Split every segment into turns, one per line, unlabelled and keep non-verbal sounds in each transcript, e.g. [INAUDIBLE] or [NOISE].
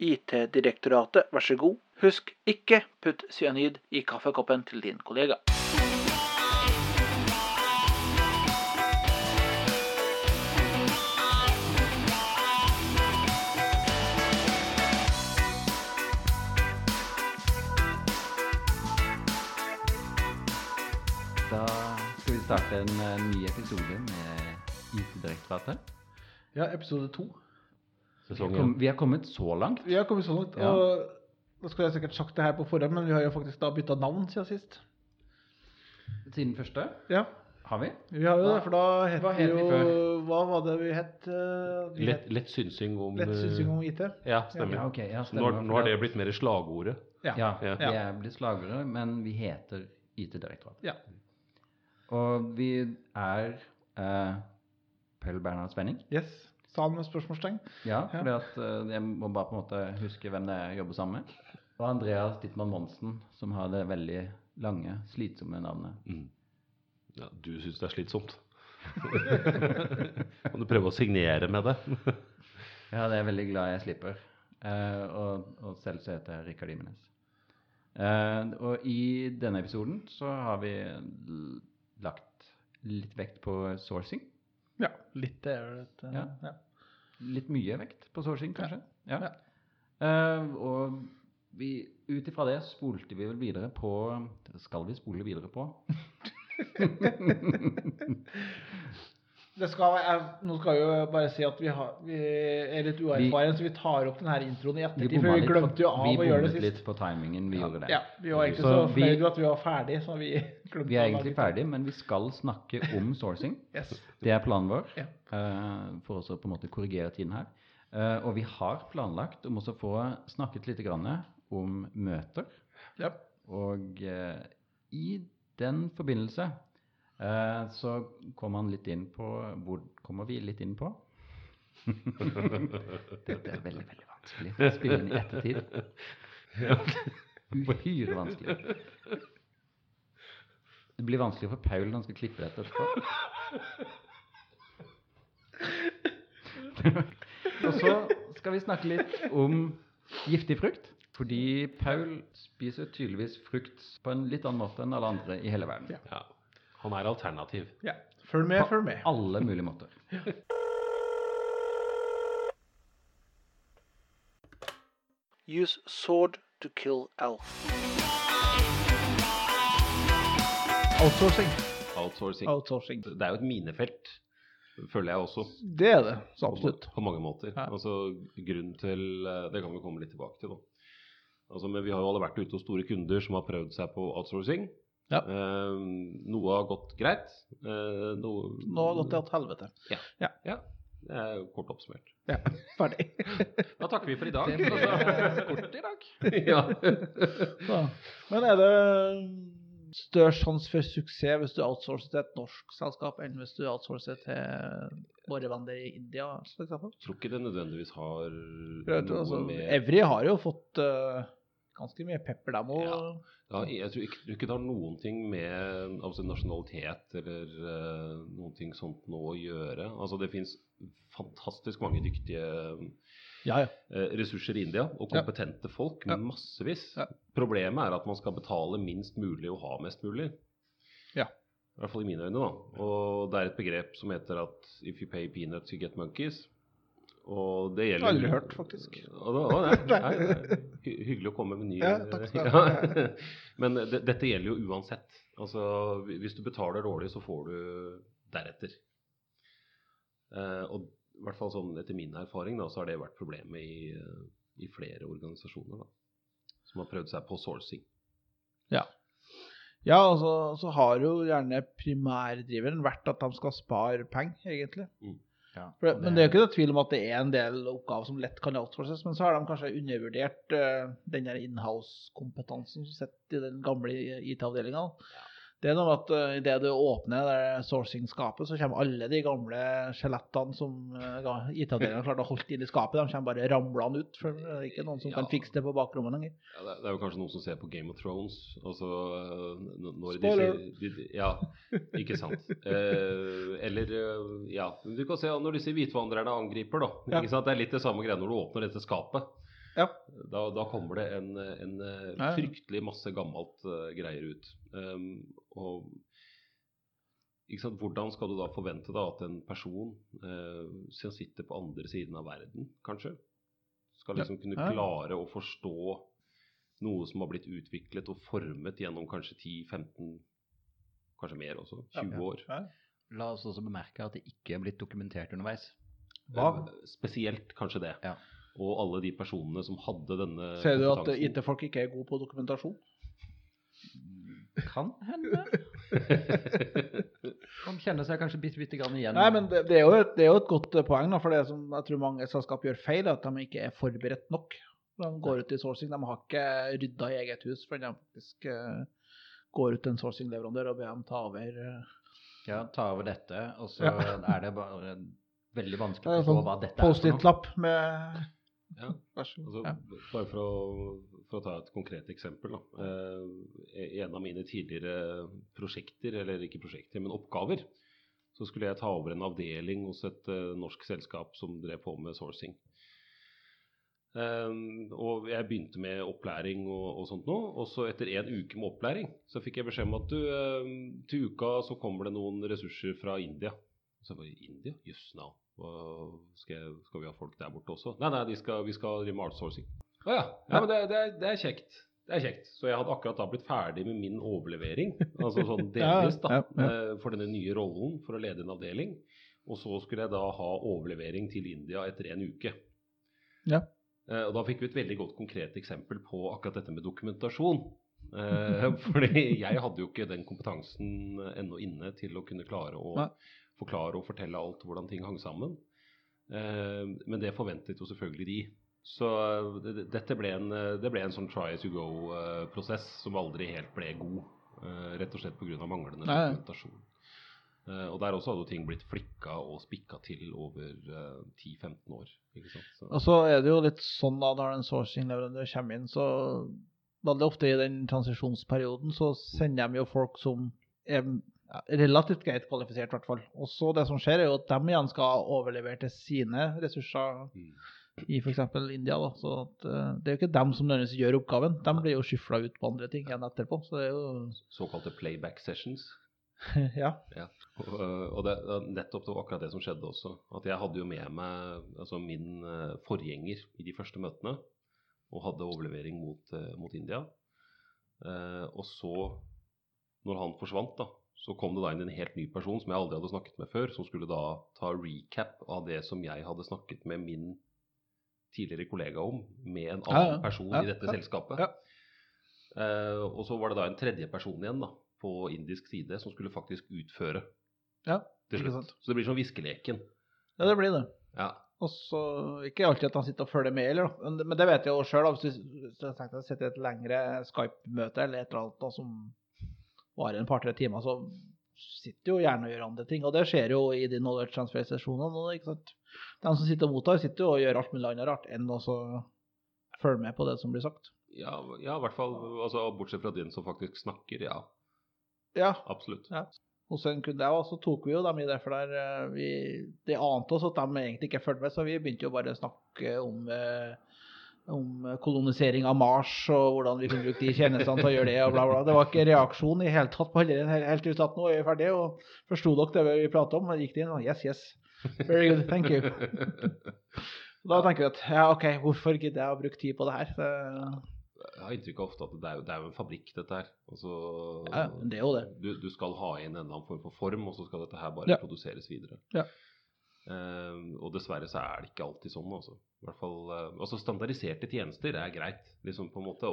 IT-direktoratet, vær så god. Husk ikke putt cyanid i kaffekoppen til din kollega.
Da skal vi starte en eh, ny episode med IT-direktoratet.
Ja, episode to.
Vi har, kom, vi er kommet så langt.
Vi har kommet så langt.
Ja.
Og da skulle jeg sikkert sagt det her på forhånd, men vi har jo faktisk da bytta navn siden sist.
Siden første
Ja,
har vi.
vi har jo det, for da het vi jo
før?
Hva var det vi het? eh, vi
Lett, lett synsing om
Lett synsing om IT.
Ja, stemmer.
Ja, okay, Ja,
Nå,
stemmer,
har- nå har det blitt mer slagordet.
Ja.
Ja,
Ja.
vi er blitt slagordet, men vi heter IT-direktoratet.
Ja.
Og vi er uh, Pøll Bernhard Spenning.
Yes. Salen med spørsmålstegn.
Ja, for at eh, jeg må bare på en måte huske hvem det er jeg jobber sammen med. Og Andreas Dittmann Monsen, som har det veldig lange, slitsomme navnet.
Mm. Ja, du syns det er slitsomt. [LAUGHS] kan du prøve å signere med det? [LAUGHS]
Ja, det er jeg veldig glad jeg slipper. Uh, og, og selv så heter jeg Rikard Imenes. Uh, og i denne episoden så har vi lagt litt vekt på sourcing.
Ja, litt det er det. et eh,
Ja.
ja.
Litt mye vekt på sourcing, kanskje. Ja.
Ja.
Uh, og ut ifra det spolte vi vel videre på Skal vi spole videre på? [LAUGHS] [LAUGHS]
Det skal, jeg, nå skal vi jo bare si at vi, har, vi er litt uerfarne, så vi tar opp denne introen i ettertid. For vi glemte jo av å gjøre det
bommet
sist.
litt på timingen. Vi gjorde det.
Ja, vi var egentlig
Så
så,
vi-
at vi var ferdig, så vi [LAUGHS] glemte
Vi er egentlig ferdig, men vi skal snakke om [LAUGHS] sourcing.
Yes.
Det er planen vår,
Ja.
Uh, for også på en måte korrigere tiden her. Uh, og vi har planlagt om også å få snakket litt grann om møter.
Ja.
Og uh, i den forbindelse så kommer han litt inn på Hvor kommer vi litt inn på? [LAUGHS] Dette er veldig, veldig vanskelig å spille inn i ettertid. Uhyre vanskelig. Det blir vanskelig for Paul når han skal klippe dette etterpå. [LAUGHS] Og så skal vi snakke litt om giftig frukt. Fordi Paul spiser tydeligvis frukt på en litt annen måte enn alle andre i hele verden.
Ja. Han er alternativ.
ja. Følg med, følg med.
Alle mulige måter. [LAUGHS]
Use sword to kill elf.
Outsourcing.
Outsourcing.
Outsourcing.
Det er jo et minefelt, føler jeg også.
Det er det, så absolutt.
på mange måter.
Ja.
Altså, grunnen til eh, Det kan vi komme litt tilbake til, da. Altså, men vi har jo alle vært ute hos store kunder som har prøvd seg på outsourcing.
Ja.
Eh, noe har gått greit. Eh, noe,
Nå har gått til helvete.
Ja, det er jo kort oppsummert.
Ja, [LAUGHS] ferdig. [LAUGHS]
Da takker vi for i dag.
Det ble [LAUGHS] kort i dag.
ja.
Men er det større sjanse for suksess hvis du outsourcer til et norsk selskap, enn hvis du outsourcer til våre venner i India, for?
Tror ikke det nødvendigvis har noe
altså,
med
Evry har jo fått eh, ganske mye pepper, dem må
Ja. Ja, jeg tror ikke, ikke det har noen ting med altså, nasjonalitet eller uh, noen ting sånt nå å gjøre. Altså, det fins fantastisk mange dyktige
Ja, ja.
eh, ressurser i India, og kompetente folk. Massevis. Problemet er at man skal betale minst mulig og ha mest mulig.
Ja.
I hvert fall i mine øyne, da. Og det er et begrep som heter at if you pay peanuts, you get monkeys. Og det gjelder
Aldri hørt, faktisk.
Og da, å, nei, [LAUGHS] nei, nei. Hyggelig å komme med nye
Ja, takk skal du
Ja.
ha. [LAUGHS]
Men det, dette gjelder jo uansett. Altså, hvis du betaler dårlig, så får du deretter. Eh, og i hvert fall sånn etter min erfaring, da, så har det vært problemet i, i flere organisasjoner da, som har prøvd seg på sourcing.
Ja, Ja, altså, så har jo gjerne primærdriveren vært at de skal spare penger, egentlig.
Ja, det,
men det er jo ikke noe tvil om at det er en del oppgaver som lett kan outsources, men så har de kanskje undervurdert uh, den der inhouse-kompetansen som sitter i den gamle IT-avdelinga. Det er noe med at uh, idet du åpner det sourcing-skapet, så kommer alle de gamle skjelettene som uh, IT-avdelingen klarte å holde inn i skapet, de kommer bare ramlende ut. For det er ikke noen som
Ja.
kan fikse det på bakrommet lenger.
Ja, det, er- jo kanskje noen som ser på Game of Thrones. Altså, eh, når
Spoiler.
De, sier- de, ja, ikke sant. Eh, eller eh, ja, du kan se når disse hvitvandrerne angriper, da.
Ja.
Ikke sant? Det er litt det samme greia når du åpner dette skapet.
Ja.
Da, da kommer det en, en eh,
Ja,
fryktelig masse gammelt uh, greier ut. Um, og ikke sant? Hvordan skal du da forvente da at en person uh, som sitter på andre siden av verden, kanskje, skal liksom kunne
Ja.
klare å forstå noe som har blitt utviklet og formet gjennom kanskje 10-15, kanskje mer også, 20
Ja.
år.
Ja.
La oss også bemerke at det ikke er blitt dokumentert underveis.
Hva?
Spesielt kanskje det.
Ja.
Og alle de personene som hadde denne
Ser du at. IT-folk ikke er gode på dokumentasjon?
Kan hende. [LAUGHS] Man kjenner seg kanskje bitte, bitte grann igjen.
Nei, men det, det, er jo et, det er jo et godt eh, poeng, da, for det som jeg tror mange selskap gjør feil, er at de ikke er forberedt nok. De går ut i sourcing, de har ikke rydda i eget hus før de faktisk uh, går ut til en sourcing-leverandør og ber dem ta over. Uh,
Ja, ta over dette, og så
Ja.
er det bare veldig vanskelig å forstå
sånn
hva dette er.
Post-it-lapp med
Ja.
Vær så
Altså.
Ja.
Bare for å, for å ta et konkret eksempel. Da. Eh, en av mine tidligere prosjekter, eller ikke prosjekter, men oppgaver, så skulle jeg ta over en avdeling hos et eh, norsk selskap som drev på med sourcing. Eh, og jeg begynte med opplæring og, og sånt nå, og så etter en uke med opplæring så fikk jeg beskjed om at du, eh, til uka så kommer det noen ressurser fra India. Så jeg bare, India? Jøss, navn. Hva- Skal, skal vi ha folk der borte også? Nei, nei, skal, vi skal drive med outsourcing. Å ja. ja, men det, det, er, det er kjekt. Det er kjekt. Så jeg hadde akkurat da blitt ferdig med min overlevering, altså sånn [LAUGHS] delvis, da, eh, for denne nye rollen for å lede en avdeling. Og så skulle jeg da ha overlevering til India etter en uke.
Ja.
Eh, Og da fikk vi et veldig godt konkret eksempel på akkurat dette med dokumentasjon. Eh, [LAUGHS] fordi jeg hadde jo ikke den kompetansen ennå inne til å kunne klare å
Nei.
Forklare og fortelle alt hvordan ting hang sammen. Eh, men det forventet jo selvfølgelig de. Så eh, det, det- dette ble en, eh, det ble en sånn try as you go-prosess som aldri helt ble god. eh, rett og slett pga. manglende dokumentasjon. Og der også hadde jo ting blitt flikka og spikka til over eh, 10-15 år. Ikke? Så,
Og så er det jo litt sånn da, når en sourcing-leverandør kommer inn, så veldig ofte i den transisjonsperioden så sender de jo folk som er relativt greit kvalifisert, i hvert fall. Og så det som skjer, er jo at de igjen skal overlevere til sine ressurser i f.eks. India. da, så at, eh, Det er jo ikke dem som nødvendigvis gjør oppgaven. De blir jo skyfla ut på andre ting igjen etterpå. Så det er jo
Såkalte playback sessions. [LAUGHS]
Ja.
Og, og det, det- nettopp det var akkurat det som skjedde også. At jeg hadde jo med meg altså min eh, forgjenger i de første møtene. Og hadde overlevering mot, eh, mot India. Eh, og så, når han forsvant, da, så kom det da inn en helt ny person som jeg aldri hadde snakket med før, som skulle da ta recap av det som jeg hadde snakket med min tidligere kollega om, med en annen
ja.
person
Ja,
i dette
ja,
selskapet.
ja.
Eh, og så var det da en tredje person igjen da, på indisk side som skulle faktisk utføre
Ja,
til
ikke
slutt.
sant.
Så det blir som viskeleken.
ja, det blir det.
Ja.
Og så Ikke alltid at han sitter og følger med, eller, men, det vet jeg jo sjøl. Hvis du å i et lengre Skype-møte eller et eller annet da, som varer en par-tre timer, så sitter jo gjerne og gjør andre ting. Og det skjer jo i de knowledge transfer-sesjonene. De som sitter og mottar, sitter jo og gjør alt mulig annet rart enn å så følge med på det som blir sagt.
Ja, ja, i hvert fall altså, bortsett fra den som faktisk snakker. Ja,
Ja,
absolutt.
Hos en kunde jeg var, så tok vi jo dem i det, for der eh, vi, de ante oss at de egentlig ikke fulgte med, så vi begynte jo bare å snakke om, eh, om kolonisering av Mars og hvordan vi kunne bruke de tjenestene til å gjøre det, og bla, bla. Det var ikke reaksjon i hele tatt på hele helt, helt ut at nå er vi ferdige, og forsto dere det vi pratet om? Og gikk det inn og yes, yes. Very good, thank you. [LAUGHS] Da tenker vi at ja, OK, hvorfor gidder jeg å bruke tid på det her?
Jeg har inntrykk av ofte at det er, jo- det er jo en fabrikk, dette her. Altså,
ja, det er jo det.
du, du skal ha inn en eller annen form for form, og så skal dette her bare
Ja.
produseres videre.
Ja.
Eh, og dessverre så er det ikke alltid sånn, altså. I hvert fall, eh, altså Standardiserte tjenester er greit, liksom på en måte,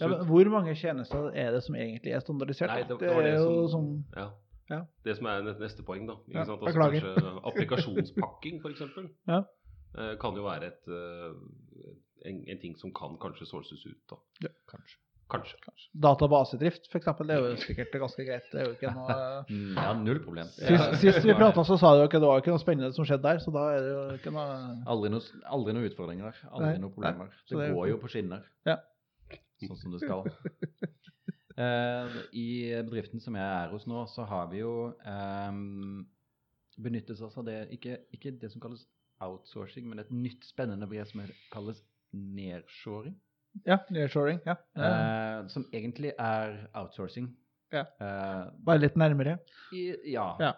Ja, hvor mange tjenester er det som egentlig er standardisert?
Nei, det- det det
er jo
som-
sånn
Ja.
Ja.
Det som er neste poeng, da. Ikke
Ja,
sant? Altså, kanskje applikasjonspakking, f.eks. [LAUGHS]
Ja.
Eh, kan jo være et, eh, en, en ting som kan kanskje sources ut. da.
Ja,
Kanskje.
Kanskje.
Kanskje. Databasedrift, eksempel, det er jo sikkert ganske greit. Det er jo ikke noe [LAUGHS]
Mm, Ja, null problem.
Sist, sist vi prata, så sa du ikke det var ikke noe spennende som skjedde der, så da er det jo ikke noe
Aldri noe, aldri noe utfordringer. Aldri
noen
noe problemer. Det
det
går jo på skinner.
Ja.
Sånn som det skal. [LAUGHS] Eh, I bedriften som jeg er hos nå, så har vi jo um, benyttet oss av det ikke, ikke det som kalles outsourcing, men et nytt spennende brev som kalles nedshoring,
Ja, nearshoring. Ja.
eh, som egentlig er outsourcing.
Ja.
Uh,
Bare litt nærmere.
i, ja.
Ja.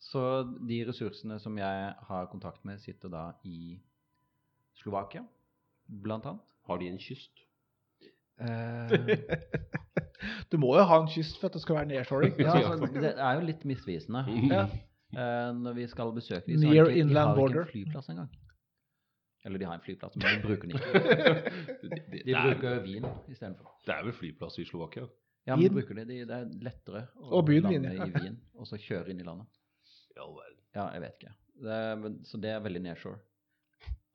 Så de ressursene som jeg har kontakt med, sitter da i Slovakia, blant annet.
Har de en kyst?
Uh, [LAUGHS]
Du må jo ha en kyst for at det skal være nearshoring.
ja,
Ja,
altså, det er jo litt misvisende.
Ja.
Eh, når vi skal besøke dem, så har de ikke, de har ikke en flyplass engang. Eller de har en flyplass, men de bruker den ikke. [LAUGHS]
De, de,
De
bruker er,
Wien istedenfor.
det er vel flyplass i Slovakia?
Ja, men de bruker det. De, det er lettere å
Og
lande
Wien, ja.
i Wien, og så kjøre inn i landet.
Ja, vel.
Ja, jeg vet ikke. Det er, men, så det er veldig nedshore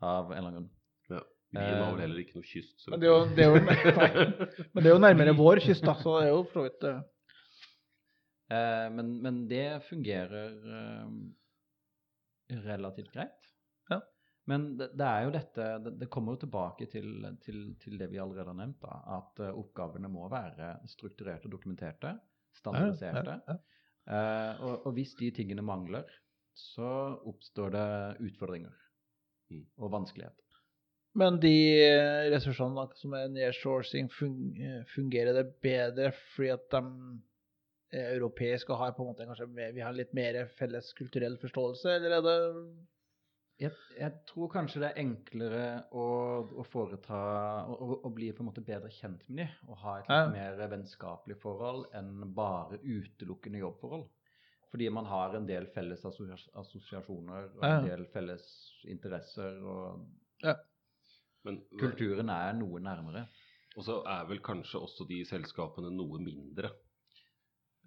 av en eller annen grunn.
Ja. Wien har vel heller ikke noe kyst. Så.
Men det er jo, det er jo, [LAUGHS] [LAUGHS] men det er jo nærmere vår kyst, da, så det er jo for så vidt eh,
Eh, men, men det fungerer eh, relativt greit.
Ja.
Men det, det er jo dette Det, kommer jo tilbake til, til, til det vi allerede har nevnt, da, at eh, oppgavene må være strukturerte og dokumenterte. Standardiserte.
Ja, ja,
Eh, og, og hvis de tingene mangler, så oppstår det utfordringer
Mm.
og vanskeligheter.
Men de eh, ressursene som er nearsourcing, eh, fungerer det bedre fordi at de europeiske har på en måte kanskje vi har litt mer felles kulturell forståelse, eller er det
Jeg, jeg tror kanskje det er enklere å, å foreta å, å, bli på en måte bedre kjent med dem og ha et litt
Ja.
mer vennskapelig forhold enn bare utelukkende jobbforhold. Fordi man har en del felles assosiasjoner og en del felles interesser, og
Men,
kulturen er noe nærmere.
Og så er vel kanskje også de selskapene noe mindre.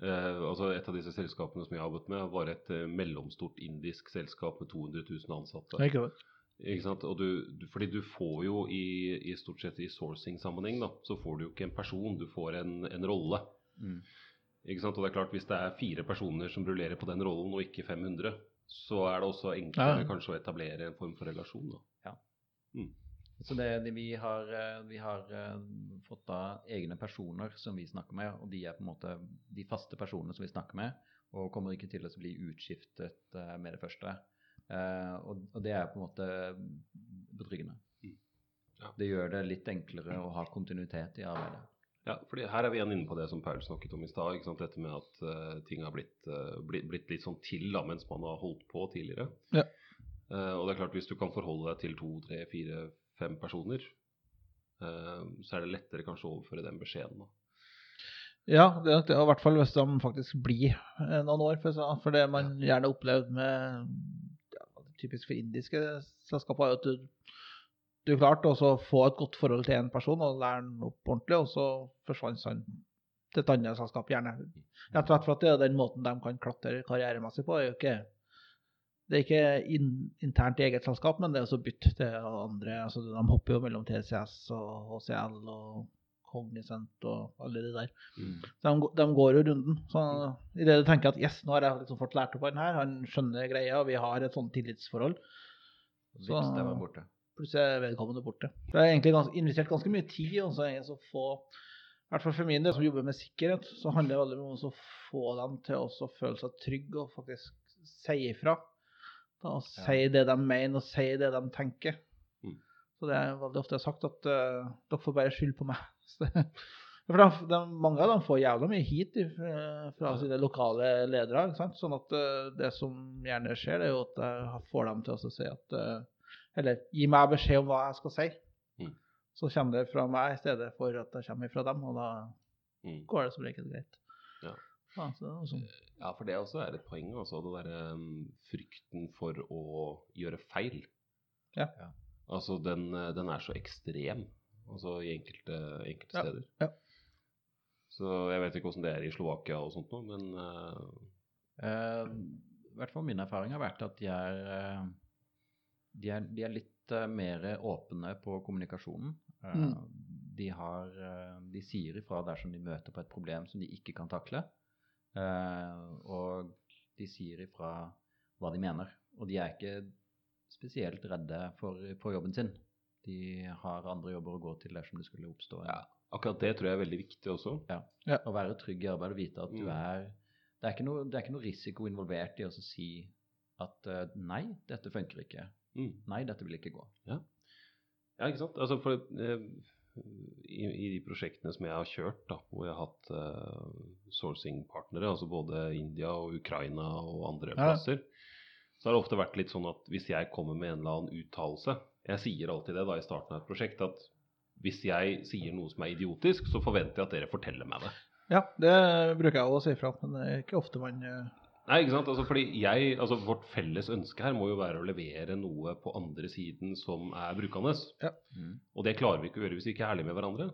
Eh, altså Et av disse selskapene som jeg har jobbet med, var et eh, mellomstort indisk selskap med 200 000 ansatte.
Ikke.
Ikke sant? Og du, du, fordi du får jo i, i stort sett i sourcing-sammenheng, da, så får du jo ikke en person, du får en, en rolle.
Mm.
Ikke sant? Og det er klart, hvis det er fire personer som rullerer på den rollen, og ikke 500, så er det også enklere
Ja.
kanskje å etablere en form for relasjon. da.
Så det, det, vi har, eh, vi har eh, fått da egne personer som vi snakker med, og de er på en måte de faste personene som vi snakker med, og kommer ikke til å bli utskiftet eh, med det første. Eh, og, og det er på en måte betryggende.
Mm. Ja.
Det gjør det litt enklere å ha kontinuitet i arbeidet.
Ja, fordi her er vi igjen inne på det som Paul snakket om i stad. Dette med at uh, ting har blitt, uh, blitt, blitt litt sånn til da, mens man har holdt på tidligere.
Ja.
Uh, og det er klart, hvis du kan forholde deg til to, tre, fire, fem personer, eh, så er det lettere kanskje å overføre den beskjeden.
Ja, det er nok det. og I hvert fall hvis de faktisk blir eh, noen år. For, det man gjerne opplevd med ja, Typisk for indiske selskaper er at du, du klarte å få et godt forhold til en person og lære han opp ordentlig, og så forsvant han til et annet selskap, gjerne. Rett og slett for at det er den måten de kan klatre karrieremessig på. Er jo ikke, det er ikke in, internt i eget selskap, men det er også bytt til andre. altså De hopper jo mellom TCS og HCL og Cognizant og alle de der. Mm. de, de går jo runden. Så i det du tenker at yes, nå har jeg liksom fått lært opp han her, han skjønner greia, og vi har et sånt tillitsforhold, Så- plutselig er vedkommende borte. Det er egentlig gans, investert ganske mye tid i å få i hvert fall for min del, som jobber med sikkerhet, så handler det veldig mye om å få dem til å føle seg trygge og faktisk si ifra. Da, og
Ja.
det de mener, og si det de tenker.
Mm.
Så det er veldig ofte sagt at uh, dere får bare skylde på meg. [LAUGHS] For de, de, mange av dem får jævla mye hit fra sine lokale ledere. Ikke sant? Sånn at uh, det som gjerne skjer, det er jo at jeg får dem til å si at uh, Eller gi meg beskjed om hva jeg skal si.
Mm.
Så kommer det fra meg i stedet for at det kommer fra dem, og da
Mm.
går det som regel greit.
Ja.
Ja, så,
Ja, for det også er et poeng, altså. Det derre um, frykten for å gjøre feil.
Ja.
Ja.
Altså, den, den er så ekstrem, altså i enkelte, enkelte
Ja,
steder.
ja.
Så jeg vet ikke åssen det er i Slovakia og sånt noe, men uh...
Eh, I hvert fall min erfaring har vært at de er, eh, de er, de er litt eh, mer åpne på kommunikasjonen. Eh,
Mm.
de, har, de sier ifra dersom de møter på et problem som de ikke kan takle. Eh, og de sier ifra hva de mener. Og de er ikke spesielt redde for, for jobben sin. De har andre jobber å gå til dersom det skulle oppstå
Ja. akkurat det tror jeg er veldig viktig også.
å være trygg i arbeidet og vite at du
Mm.
er det er, ikke noe, det er ikke noe risiko involvert i å si at uh, nei, dette funker ikke.
Mm.
Nei, dette vil ikke gå.
Ja, ikke sant? Altså for, eh, i, I de prosjektene som jeg har kjørt, da, hvor jeg har hatt uh, sourcing-partnere, altså både India og Ukraina og andre
Ja.
plasser, så har det ofte vært litt sånn at hvis jeg kommer med en eller annen uttalelse Jeg sier alltid det da i starten av et prosjekt, at hvis jeg sier noe som er idiotisk, så forventer jeg at dere forteller meg det.
Ja, det bruker jeg å si fra, men det er ikke ofte man eh,
Nei, ikke sant? Altså, fordi jeg, altså Vårt felles ønske her må jo være å levere noe på andre siden som er brukende.
Mm.
Og det klarer vi ikke å gjøre hvis vi ikke er ærlige med hverandre.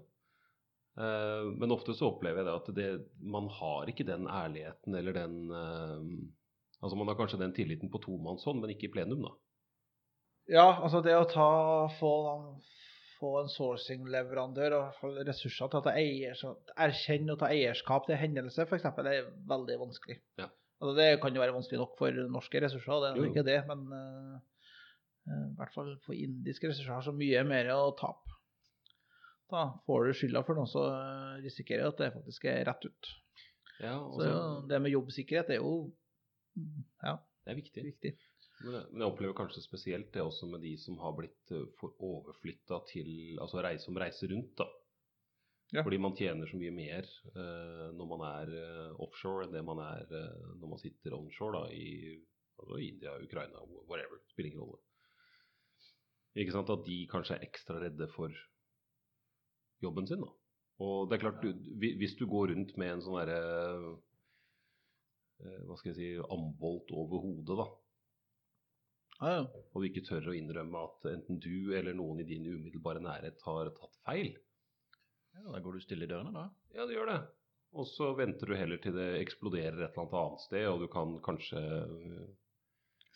Uh, men ofte så opplever jeg det at det, man har ikke den ærligheten eller den uh, Altså man har kanskje den tilliten på tomannshånd, men ikke i plenum, da.
Ja, altså det å ta, få, få en sourcing-leverandør og ressurser til å ta eier, erkjenne og ta eierskap til hendelser, f.eks., er veldig vanskelig.
Ja.
Altså det kan jo være vanskelig nok for norske ressurser, det er
Jo,
ikke det, men eh, eh, i hvert fall for indiske ressurser har så mye mer å tape. Da får du skylda for noe, så eh, risikerer du at det faktisk er rett ut.
Ja, også,
Så det med jobbsikkerhet er jo mm, ja,
det er viktig.
viktig.
Men jeg, men jeg opplever kanskje spesielt det også med de som har blitt uh, overflytta til Altså reise, som reiser rundt, da.
Ja.
Fordi man tjener så mye mer uh, når man er uh, offshore enn det man er uh, når man sitter onshore da, i altså India, Ukraina, whatever. Spiller ingen rolle. Ikke sant at de kanskje er ekstra redde for jobben sin, da. Og det er klart, du, hvis du går rundt med en sånn derre Hva skal jeg si ambolt over hodet, da
Ah, ja.
og du ikke tør å innrømme at enten du eller noen i din umiddelbare nærhet har tatt feil,
Ja, da går du stille i dørene, da.
ja, det gjør det. Og så venter du heller til det eksploderer et eller annet annet sted, og du kan kanskje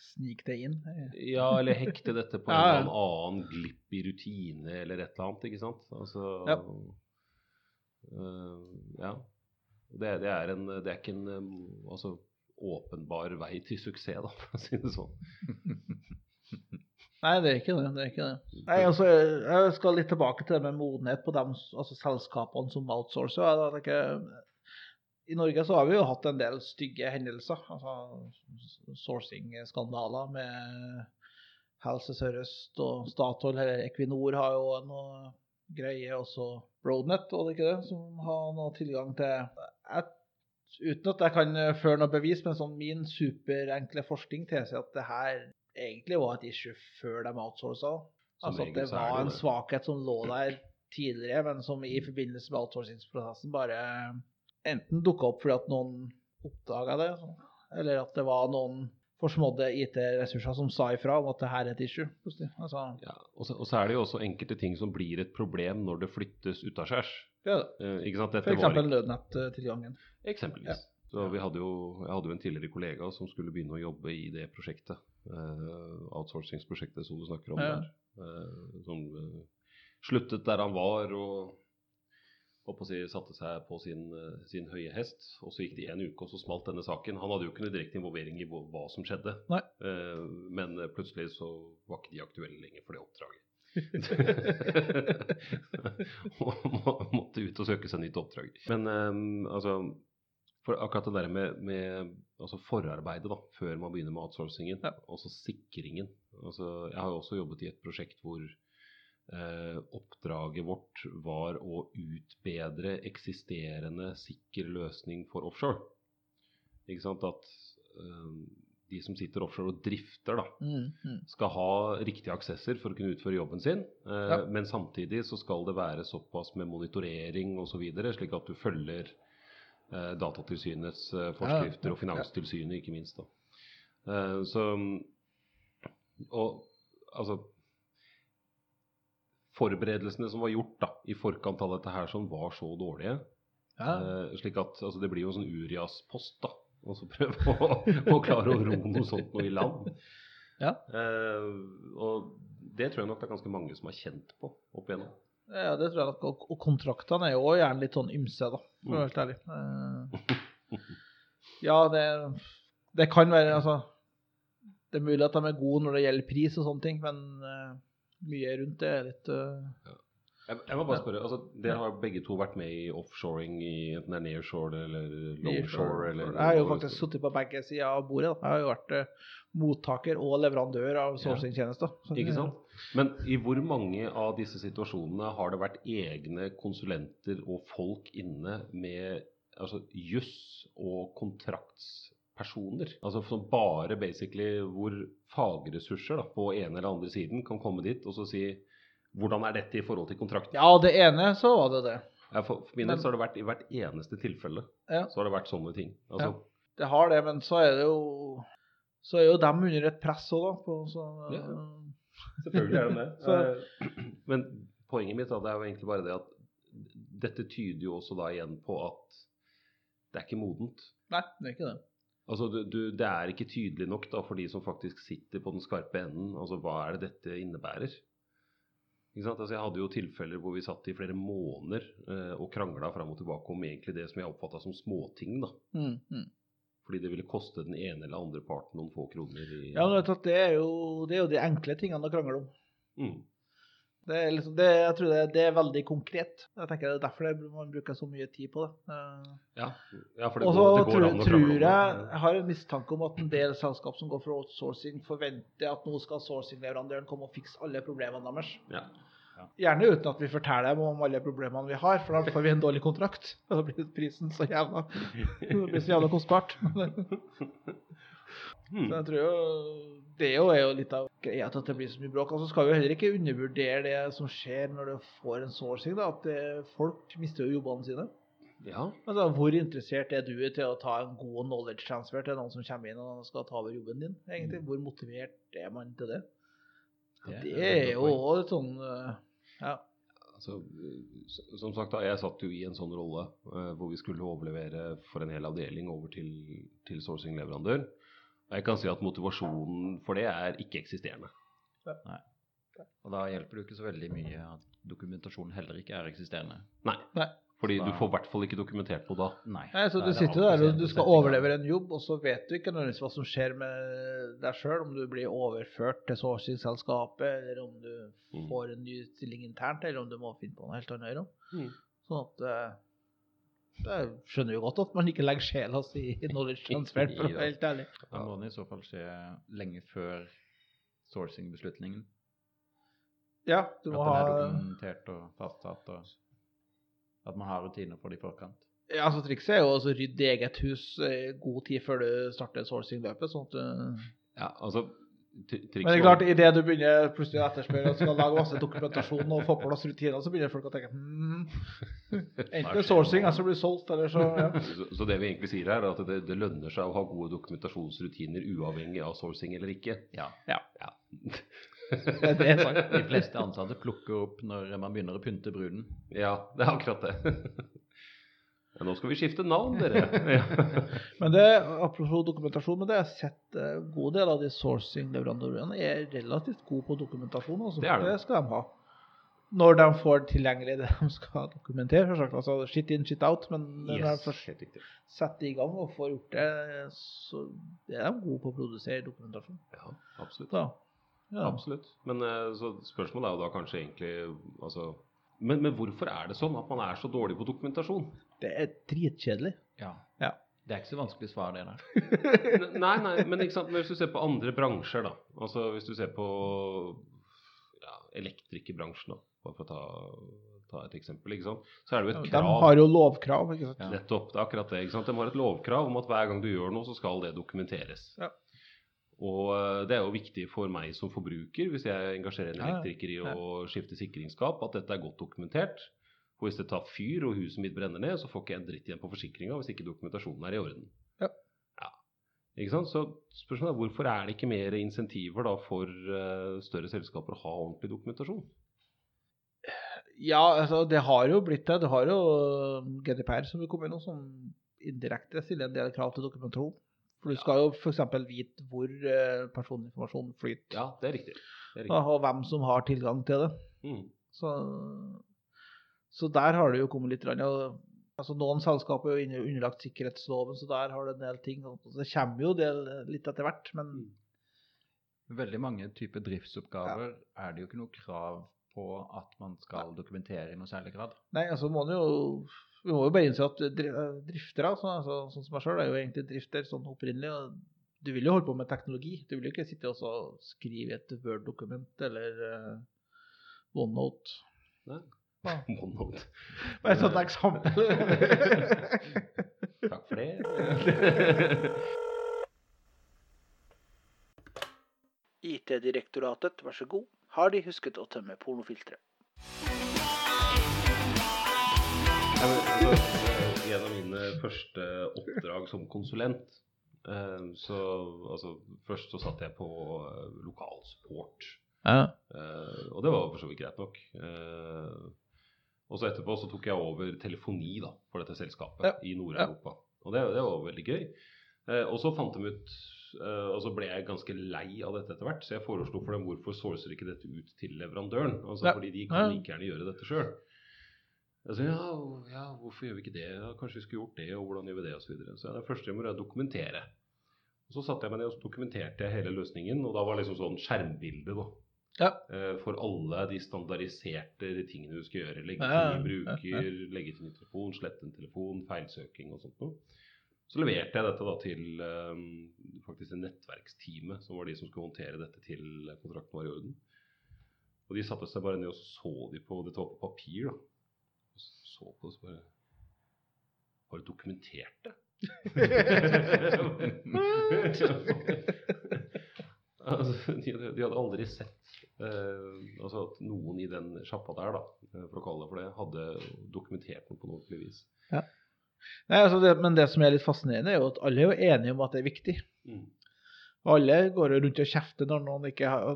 Snike det inn.
Ja, eller hekte dette på [LAUGHS] en
Ja,
eller annen glipp i rutine eller et eller annet, ikke sant? Altså
Ja.
Uh, ja. Det, det, er en, det er ikke en um, altså, åpenbar vei til suksess, da, for å si det sånn. [LAUGHS]
Nei, det er ikke det. det, er ikke det. Nei, altså, Jeg skal litt tilbake til det med modenhet på de altså, selskapene som outsourcer. Jeg tenker, I Norge så har vi jo hatt en del stygge hendelser. altså Sourcing-skandaler med Helse Sør-Øst og Statoil eller Equinor har jo noe greier. Også Roadnet, var det ikke det, som har noe tilgang til jeg, Uten at jeg kan føre noe bevis, men sånn min superenkle forskning tilsier at det her egentlig var et issue før de outsourca. Altså at det var en svakhet som lå der tidligere, men som i forbindelse med outsourcingsprosessen bare enten dukka opp fordi at noen oppdaga det, eller at det var noen forsmådde IT-ressurser som sa ifra om at det her er et issue. Altså,
Ja, og, så, og så er det jo også enkelte ting som blir et problem når det flyttes utaskjærs.
ja,
Eh, F.eks.
nødnettilgangen.
Eksempelvis.
Ja.
Så vi hadde jo, jeg hadde jo en tidligere kollega som skulle begynne å jobbe i det prosjektet. Uh, outsourcingsprosjektet som du snakker om
Ja.
der. eh, som eh, sluttet der han var og si, satte seg på sin, eh, sin høye hest. Og så gikk det en uke, og så smalt denne saken. Han hadde jo ikke noe direkte involvering i hva, som skjedde.
Nei.
Eh, men eh, plutselig så var ikke de aktuelle lenger for det oppdraget. og [LAUGHS] [LAUGHS] måtte ut og søke seg nytt oppdrag. Men um, altså for akkurat det der med, med altså forarbeidet da, før man begynner med outsourcingen,
Ja.
altså sikringen. Altså, jeg har jo også jobbet i et prosjekt hvor eh, oppdraget vårt var å utbedre eksisterende sikker løsning for offshore. Ikke sant? At eh, de som sitter offshore og drifter, da,
Mm, mm.
skal ha riktige aksesser for å kunne utføre jobben sin. Eh,
Ja.
Men samtidig så skal det være såpass med monitorering osv., slik at du følger Datatilsynets eh, forskrifter og Finanstilsynet, ikke minst. da. Eh, så Og altså Forberedelsene som var gjort da, i forkant av dette her, som var så dårlige.
Ja.
Eh, slik at altså, Det blir jo en sånn Urias-post, da. Og så prøve å, å klare å ro noe sånt noe i land.
Ja.
Eh, og det tror jeg nok det er ganske mange som har kjent på opp igjennom.
Ja, det tror jeg nok. Og, og kontraktene er jo òg gjerne litt sånn ymse, da, for å være helt ærlig. Eh, ja, det, det kan være Altså, det er mulig at de er gode når det gjelder pris og sånne ting, men eh, mye rundt det er litt uh,
Jeg, jeg må bare spørre, altså Dere har begge to vært med i offshoring, i enten det er nearshore eller longshore? Eller,
Jeg har jo faktisk sittet på begge sider av bordet. da. Jeg har jo vært mottaker og leverandør av sourcingtjenester. Ja.
Ikke sant? Men i hvor mange av disse situasjonene har det vært egne konsulenter og folk inne med altså, juss og kontraktspersoner? Altså som bare basically hvor fagressurser da, på ene eller andre siden kan komme dit og så si hvordan er dette i forhold til kontrakten?
Ja, det ene så var det det.
Ja, for, for min del så har det vært i hvert eneste tilfelle
Ja.
så har det vært sånne ting. Altså,
Det har det, men så er det jo Så er jo dem under et press òg, da. På, så,
Ja. Selvfølgelig er de det. [LAUGHS]
Så-
Eh, [CLEARS THROAT] Men poenget mitt da, det er jo egentlig bare det at dette tyder jo også da igjen på at det er ikke modent.
Nei, det er ikke det.
Altså, du, du, Det er ikke tydelig nok da for de som faktisk sitter på den skarpe enden. Altså, Hva er det dette innebærer? Ikke sant? Altså, Jeg hadde jo tilfeller hvor vi satt i flere måneder eh, og krangla fram og tilbake om egentlig det som jeg oppfatta som småting. da.
Mm, mm.
Fordi det ville koste den ene eller andre parten noen få kroner. i...
Ja, det er, jo, det er jo de enkle tingene å krangle om.
Mm.
Det er liksom, det, jeg tror det, det er veldig konkret. Jeg tenker Det er derfor det, man bruker så mye tid på det. Eh,
Ja, ja, for det
Også,
går, det går
tror,
an å
tror jeg jeg har en mistanke om at en del selskap som går for outsourcing, forventer at nå skal sourcing-leverandøren komme og fikse alle problemene deres.
Ja.
Gjerne uten at vi forteller dem om alle problemene vi har, for da får vi en dårlig kontrakt. Og [LAUGHS] da blir prisen så jævla, [LAUGHS] det blir så jævla kostbart. [LAUGHS]
Hmm.
Så jeg tror jo Det er jo, er jo litt av greia til at det blir så mye bråk. Og så skal vi heller ikke undervurdere det som skjer når du får en sourcing. da, At det, folk mister jo jobbene sine.
Ja.
Altså, Hvor interessert er du til å ta en god knowledge transfer til noen som kommer inn og skal ta over jobben din? egentlig? Hvor motivert er man til det? Det er jo også et sånn eh, Ja.
Altså, som sagt, da, jeg satt jo i en sånn rolle uh, hvor vi skulle overlevere for en hel avdeling over til, til sourcing-leverandør. Og jeg kan si at motivasjonen for det er ikke-eksisterende.
Og da hjelper det jo ikke så veldig mye at dokumentasjonen heller ikke er eksisterende.
Nei.
Nei.
Fordi du får i hvert fall ikke dokumentert noe da.
Nei.
Nei, så Du
er
sitter jo der og du skal overlevere en jobb, og så vet du ikke nødvendigvis hva som skjer med deg sjøl, om du blir overført til sourcing-selskapet, eller om du
Mm.
får en ny stilling internt, eller om du må finne på noe helt annet.
Mm.
Sånn at eh, Jeg skjønner jo godt at man ikke legger sjela si i knowledge transfer, for å være helt ærlig.
Da må det i så fall skje lenge før sourcing-beslutningen.
Ja, du
At den er dokumentert og fastsatt, og at man har rutiner for det i forkant.
ja, altså Trikset er jo å rydde eget hus i god tid før du starter sourcing-løpet. sånn at du
Ja, altså trikset
Men det er klart, idet du begynner plutselig å etterspørre og skal lage masse dokumentasjon og få på plass rutiner, så begynner folk å tenke hmm. [LAUGHS] Enten det er sourcing, eller så blir det solgt, eller så ja. [LAUGHS]
så, så det vi egentlig sier her, er at det, det lønner seg å ha gode dokumentasjonsrutiner uavhengig av sourcing eller ikke.
Ja.
Ja.
Ja.
Det, det er sant.
De fleste [LAUGHS] ansatte plukker opp når man begynner å pynte bruden.
Ja, det er akkurat det. [LAUGHS] Ja, nå skal vi skifte navn, dere. Ja. [LAUGHS]
Men det, apropos dokumentasjon, men det har jeg sett eh, en god del av de sourcing-leverandørene er relativt gode på dokumentasjon. Altså.
Det er de.
det skal de ha. Når de får tilgjengelig det de skal dokumentere. selvsagt. Altså, shit in, shit out. Men når de
Yes,
først setter i gang og får gjort det, så er de gode på å produsere dokumentasjon.
Ja, absolutt.
Så, ja.
Absolutt. Men eh, så spørsmålet er jo da kanskje egentlig altså, men, men hvorfor er det sånn at man er så dårlig på dokumentasjon?
Det er dritkjedelig.
Ja.
Ja.
Det er ikke så vanskelig svar, det der. [LAUGHS]
Nei, nei, men ikke sant? Men hvis du ser på andre bransjer, da. Altså hvis du ser på ja, elektrikerbransjen, da, bare for å ta, ta et eksempel, ikke sant? så er det jo et
De har jo lovkrav, ikke sant.
Ja.
Nettopp. Det er akkurat det. ikke sant? De har et lovkrav om at hver gang du gjør noe, så skal det dokumenteres.
Ja.
Og eh, det er jo viktig for meg som forbruker, hvis jeg engasjerer en elektriker i å skifte sikringsskap, at dette er godt dokumentert. For hvis det tar fyr og huset mitt brenner ned, så får ikke jeg en dritt igjen på forsikringa hvis ikke dokumentasjonen er i orden.
Ja.
Ja. Ikke sant? Så spørsmålet er hvorfor er det ikke mer insentiver da for eh, større selskaper å ha ordentlig dokumentasjon?
Ja, altså, det har jo blitt det. Du har jo um, GDPR som vil komme nå, som indirekte stiller en del krav til dokumentasjon. For du skal jo f.eks. vite hvor eh, personinformasjon flyter,
Ja, det er riktig. Det er
og
riktig.
hvem som har tilgang til det.
Mm.
Så, så der har det jo kommet litt. og, Altså, noen selskaper er jo underlagt sikkerhetsloven, så der har du en del ting. og Det kommer jo del, litt etter hvert, men
Veldig mange typer driftsoppgaver er det jo ikke noe krav på at man skal dokumentere i noe særlig grad.
Nei, altså må du jo Vi må jo bare innse at eh, driftere, så, altså, sånn som meg sjøl, er jo egentlig drifter sånn opprinnelig. og Du vil jo holde på med teknologi. Du vil jo ikke sitte og skrive et Word-dokument eller uh, OneNote.
Nei.
Ja. [LAUGHS]
OneNote.
Bare et sånt eksempel. [LAUGHS]
Takk for det. [LAUGHS]
IT-direktoratet, vær så god. Har de husket å tømme pornofilteret?
En av mine første oppdrag som konsulent eh, så altså, Først så satt jeg på lokal lokalsupport.
Ja.
Eh, og det var for så vidt greit nok. Eh, og så etterpå så tok jeg over telefoni da, for dette selskapet
Ja.
i Nord-Europa. Og det, det var veldig gøy. Eh, og så fant de ut eh, Og så ble jeg ganske lei av dette etter hvert, så jeg foreslo for dem hvorfor sourcer ikke dette ut til leverandøren? Altså
Ja.
Fordi de kan like gjerne gjøre dette sjøl. Altså, ja, ja, hvorfor gjør vi ikke det? Kanskje vi skulle gjort det, og hvordan gjør vi det, Og Så, videre. så det første jeg må gjøre, er dokumentere. Og så satte jeg meg ned og dokumenterte hele løsningen, og da var det liksom sånn skjermbilde, da.
Ja.
Eh, For alle de standardiserte tingene du skal gjøre. Legge til ny bruker, legge til ny telefon, slette en telefon, feilsøking og sånt noe. Så leverte jeg dette da til eh, faktisk en nettverksteamet, som var de som skulle håndtere dette til kontrakten var i orden. Og de satte seg bare ned og så så de på Dette var på papir, da. Så på det så bare Har du dokumentert det? [LAUGHS] altså, de, de hadde aldri sett eh, altså at noen i den sjappa der, da, eh, for å kalle det for det, hadde dokumentert noe på noe ordentlig vis.
Nei, altså det, men det som er litt fascinerende, er jo at alle er jo enige om at det er viktig.
Mm.
Alle går jo rundt og kjefter når,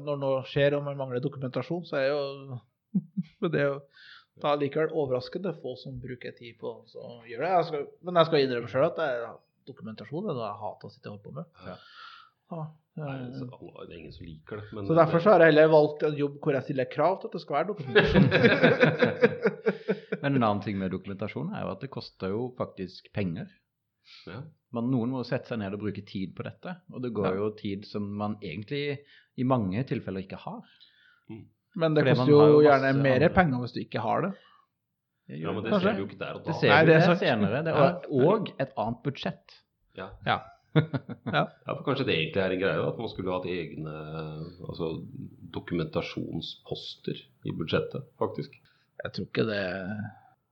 når noe skjer og man mangler dokumentasjon. Så er jo [LAUGHS] det er jo da likevel overraskende få som bruker tid på å gjøre det. Jeg skal, men jeg skal innrømme sjøl at det er, dokumentasjon det er noe jeg hater å sitte og holde på med.
Ja.
Ja,
Nei,
eh,
så det er ingen som liker det. Men
så derfor så har jeg heller valgt en jobb hvor jeg stiller krav til at det skal være dokumentasjon. [LAUGHS]
Men en annen ting med dokumentasjon er jo at det koster jo faktisk penger.
ja.
Men noen må sette seg ned og bruke tid på dette, og det går
Ja.
jo tid som man egentlig i mange tilfeller ikke har.
Men det koster jo
jo
gjerne
masse
mer penger hvis du ikke har det.
ja, men det
Kanskje.
ser vi jo ikke der og da.
Det ser
Nei, det er
det senere. Det er, og et annet budsjett.
Ja. [LAUGHS]
Ja.
Ja, for Kanskje det egentlig er en greie, at man skulle hatt egne altså, dokumentasjonsposter i budsjettet, faktisk.
Jeg tror ikke det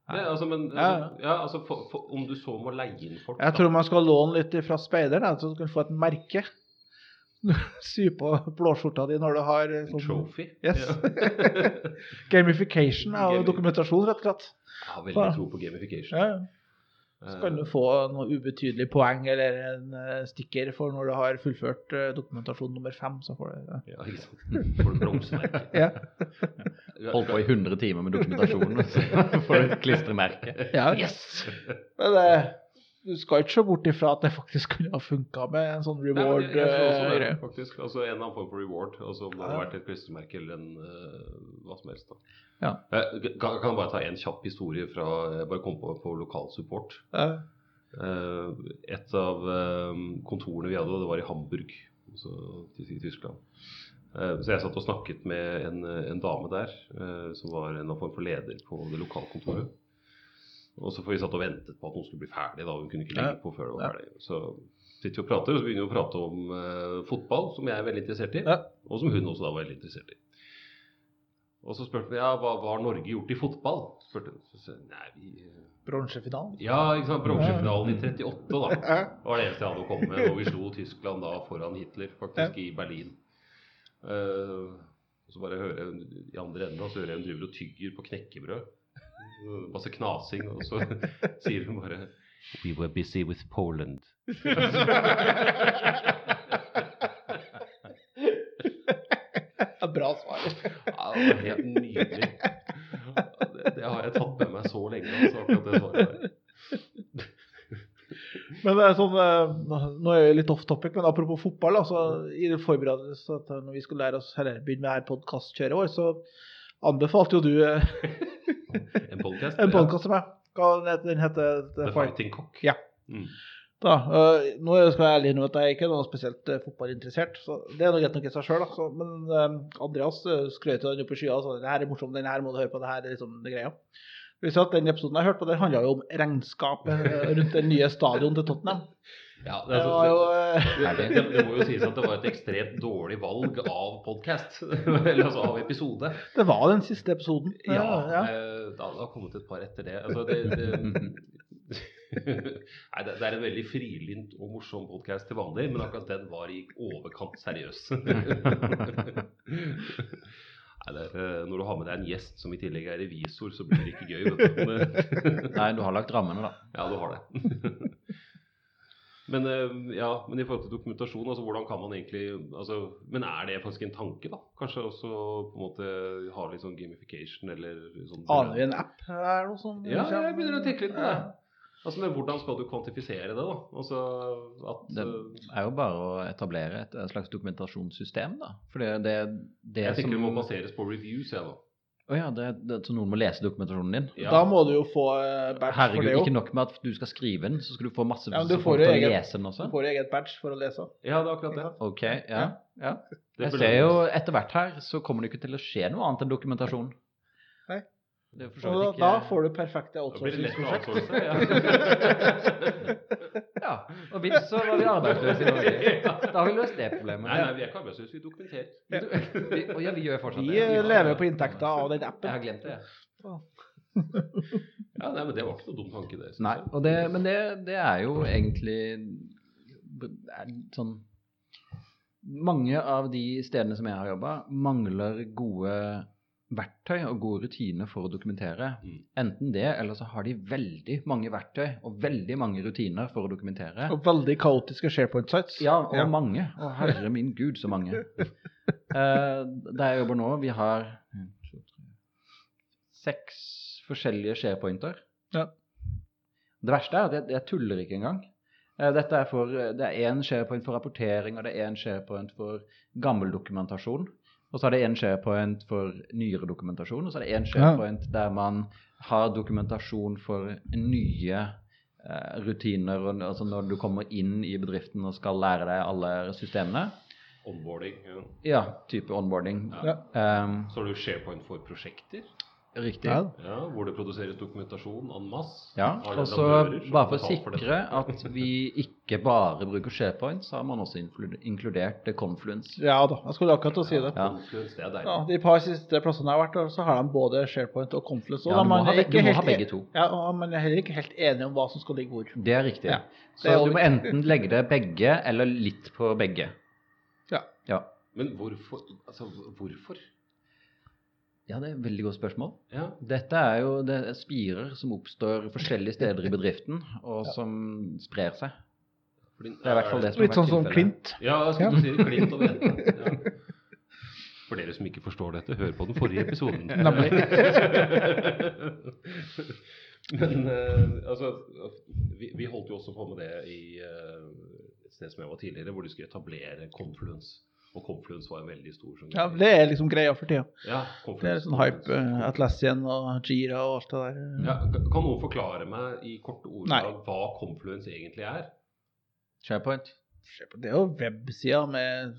Ja, altså, men,
Ja,
ja, altså for, for, Om du så må leie inn folk
Jeg
da.
tror man skal låne litt fra speideren, så du kan få et merke. [LAUGHS] Sy på blåskjorta di når du har sånn
trophy.
Yes.
Ja. [LAUGHS]
gamification av
jo
dokumentasjon, rett og slett.
Jeg har veldig tro på gamification.
Ja, ja. Så kan du få noe ubetydelig poeng eller en eh, stikker for når du har fullført eh, dokumentasjon nummer fem. Så får du ja.
Ja, ikke sant. Får du bronsemerke. [LAUGHS]
Ja.
Holdt på i 100 timer med dokumentasjon, og så får du et klistremerke.
ja. Men eh, du skal ikke se bort ifra at det faktisk kunne ha funka med en sånn
Nei,
reward.
jeg, jeg tror også
eh,
det, faktisk. Altså En annen form for reward. Altså Om det hadde vært et klistremerke eller en uh, hva som helst. da
Ja.
Jeg kan, kan bare ta en kjapp historie fra Jeg bare kom på på lokalsupport.
Ja.
Uh, et av uh, kontorene vi hadde, det var i Hamburg, altså i, Tyskland. Eh, så jeg satt og snakket med en, en dame der, eh, som var en form for leder på det lokalkontoret. Og så får vi satt og ventet på at hun skulle bli ferdig, da. Hun kunne ikke legge på før det var ferdig. Så sitter vi og prater, og så begynner vi å prate om uh, fotball, som jeg er veldig interessert i. Og som hun også da var veldig interessert i. Og så spurte vi ja, hva, hva har Norge gjort i fotball. Spurte. Så sa nei, vi... eh,
Bronsefinalen.
Ja, ikke sant. Bronsefinalen i 38, da. [LAUGHS] Det var det eneste jeg hadde å komme med. Og vi slo Tyskland da foran Hitler, faktisk, i Berlin. Uh, og så bare hører jeg i andre enden så hører jeg hun driver og tygger på knekkebrød. Masse knasing. Og så [LAUGHS] sier hun bare We were busy with Poland. [LAUGHS]
Bra svar.
Ja, det var helt nydelig. Det, det har jeg tatt med meg så lenge, altså, akkurat det svaret der.
Men det er sånn, eh, Nå er jeg litt off topic, men apropos fotball. Altså, I det forberedelse til når vi skulle lære oss, eller begynne med her podkastkjøret vårt, så anbefalte jo du eh, [LAUGHS]
En podcast.
en podkast ja. Hva den heter den? heter
The
The Fight.
Fighting Cock.
Ja.
Mm.
da. øh, nå skal jeg ærlig innrømme at jeg ikke er noe spesielt eh, fotballinteressert, så det er noe greit nok i seg sjøl. Men eh, Andreas uh, skrøt jo den opp i skya og sa det her er morsomt, den her må du høre på, det her er liksom det greia. Vi ser at Den episoden jeg hørte på, den handla jo om regnskapet rundt det nye stadion til Tottenham.
Ja, det,
Det
er
var jo eh,
det, det, det, må jo sies at det var et ekstremt dårlig valg av podkast. [LAUGHS] Eller altså av episode.
Det var den siste episoden.
Ja,
ja.
eh, Det har kommet et par etter det. Altså, det, det [LAUGHS] Nei, det, det er en veldig frilynt og morsom podkast til vanlig, men akkurat den var i overkant seriøs. [LAUGHS] Nei, det er, eh, når du har med deg en gjest som i tillegg er revisor, så blir det ikke gøy. Vet du.
Nei, du har lagt rammene, da.
Ja, du har det. Men, eh, ja, men i forhold til dokumentasjon, altså hvordan kan man egentlig altså, Men er det faktisk en tanke, da? Kanskje også på en måte ha litt sånn gamification eller sånn
Aner vi en app her noe som
Ja, jeg begynner å tenke litt på det. Altså, men hvordan skal du kvantifisere det, da? Altså at
Det
eh,
er jo bare å etablere et, et slags dokumentasjonssystem, da. For det, det, det
Jeg tenker det må baseres på reviews, jeg, da.
Å ja, det, det, så noen må lese dokumentasjonen din?
Ja.
Da må du jo få eh, badge for
Herregud,
det
ikke nok med at du skal skrive den, så skal du få masse
Ja, du
folk
får
til å
eget,
lese den også.
Du får jo eget badge for å lese.
Ja, det er akkurat det.
Ok, ja. ja.
Det
Jeg ser jo etter hvert her, så kommer det ikke til å skje noe annet enn dokumentasjon. Det er så
Og da,
vidt
da får du perfekte outsourcingsprosjekt.
Ja. [LAUGHS]
Ja, og vips så var vi arbeidsløse i Norge. [LAUGHS] Da har vi løst det problemet.
Nei, nei, vi er ikke arbeidsløse, vi dokumenterer.
Du- vi, og ja, vi gjør fortsatt
Vi
det. Vi
lever på inntekter av den appen.
Jeg har glemt det. [LAUGHS]
Ja, nei, men det var ikke noe dum tanke, det.
Nei, og det, men det, det er jo egentlig er sånn Mange av de stedene som jeg har jobba, mangler gode verktøy og gode rutiner for å dokumentere.
Mm.
Enten det, eller så har de veldig mange verktøy og veldig mange rutiner for å dokumentere.
Og veldig kaotiske SharePoint-sites.
Ja, og
Ja.
mange. Å herre min gud, så mange. [LAUGHS] Eh, der jeg jobber nå, vi har seks forskjellige SharePointer.
Ja.
Det verste er at jeg, jeg tuller ikke engang. Eh, Dette er for, det er én SharePoint for rapportering, og det er én SharePoint for gammel dokumentasjon. Og så er det én SharePoint for nyere dokumentasjon, og så er det én SharePoint der man har dokumentasjon for nye eh, rutiner, og, altså når du kommer inn i bedriften og skal lære deg alle systemene.
Onboarding. Ja.
Ja, type onboarding.
Ja.
Um,
Så har du SharePoint for prosjekter,
riktig.
Ja.
Ja,
ja, hvor det produseres dokumentasjon en masse. Ja,
og så bare for å
for
sikre at vi ikke bare bruker SharePoint, så har man også inkludert Confluence.
Ja da, jeg skulle akkurat til å si det.
Ja.
Confluence, det er
Ja,
deilig.
de par siste plassene jeg har vært, så har de både SharePoint og Confluence. Og
Ja, du må ha
ikke
du må
helt
ha begge to.
Ja, men man er heller ikke helt enige om hva som skal ligge hvor.
Det er riktig.
Ja,
Så
er
du må enten legge det begge, eller litt på begge.
Ja.
Ja,
Men hvorfor? Altså, hvorfor?
Ja det er et veldig godt spørsmål.
Ja.
Dette er jo det er spirer som oppstår forskjellige steder i bedriften, og som sprer seg.
Fordi,
Det er i hvert fall det som har
Litt sånn som. Klint.
Ja, jeg skulle ja. si Klint. [LAUGHS] Ja. For dere som ikke forstår dette, hør på den forrige episoden. [LAUGHS]
Nemlig. [LAUGHS]
Men uh, altså vi, vi holdt jo også på med det i uh, et sted som jeg var tidligere, hvor de skulle etablere Confluence. Og Confluence var en veldig stor sånn
Ja, det er liksom greia for tida.
Ja,
Det er
Confluence.
sånn hype. uh, Atlassian og Jira og alt det der.
Ja, kan noen forklare meg i korte ordelag hva Confluence egentlig er?
SharePoint. SharePoint.
Det er jo websida med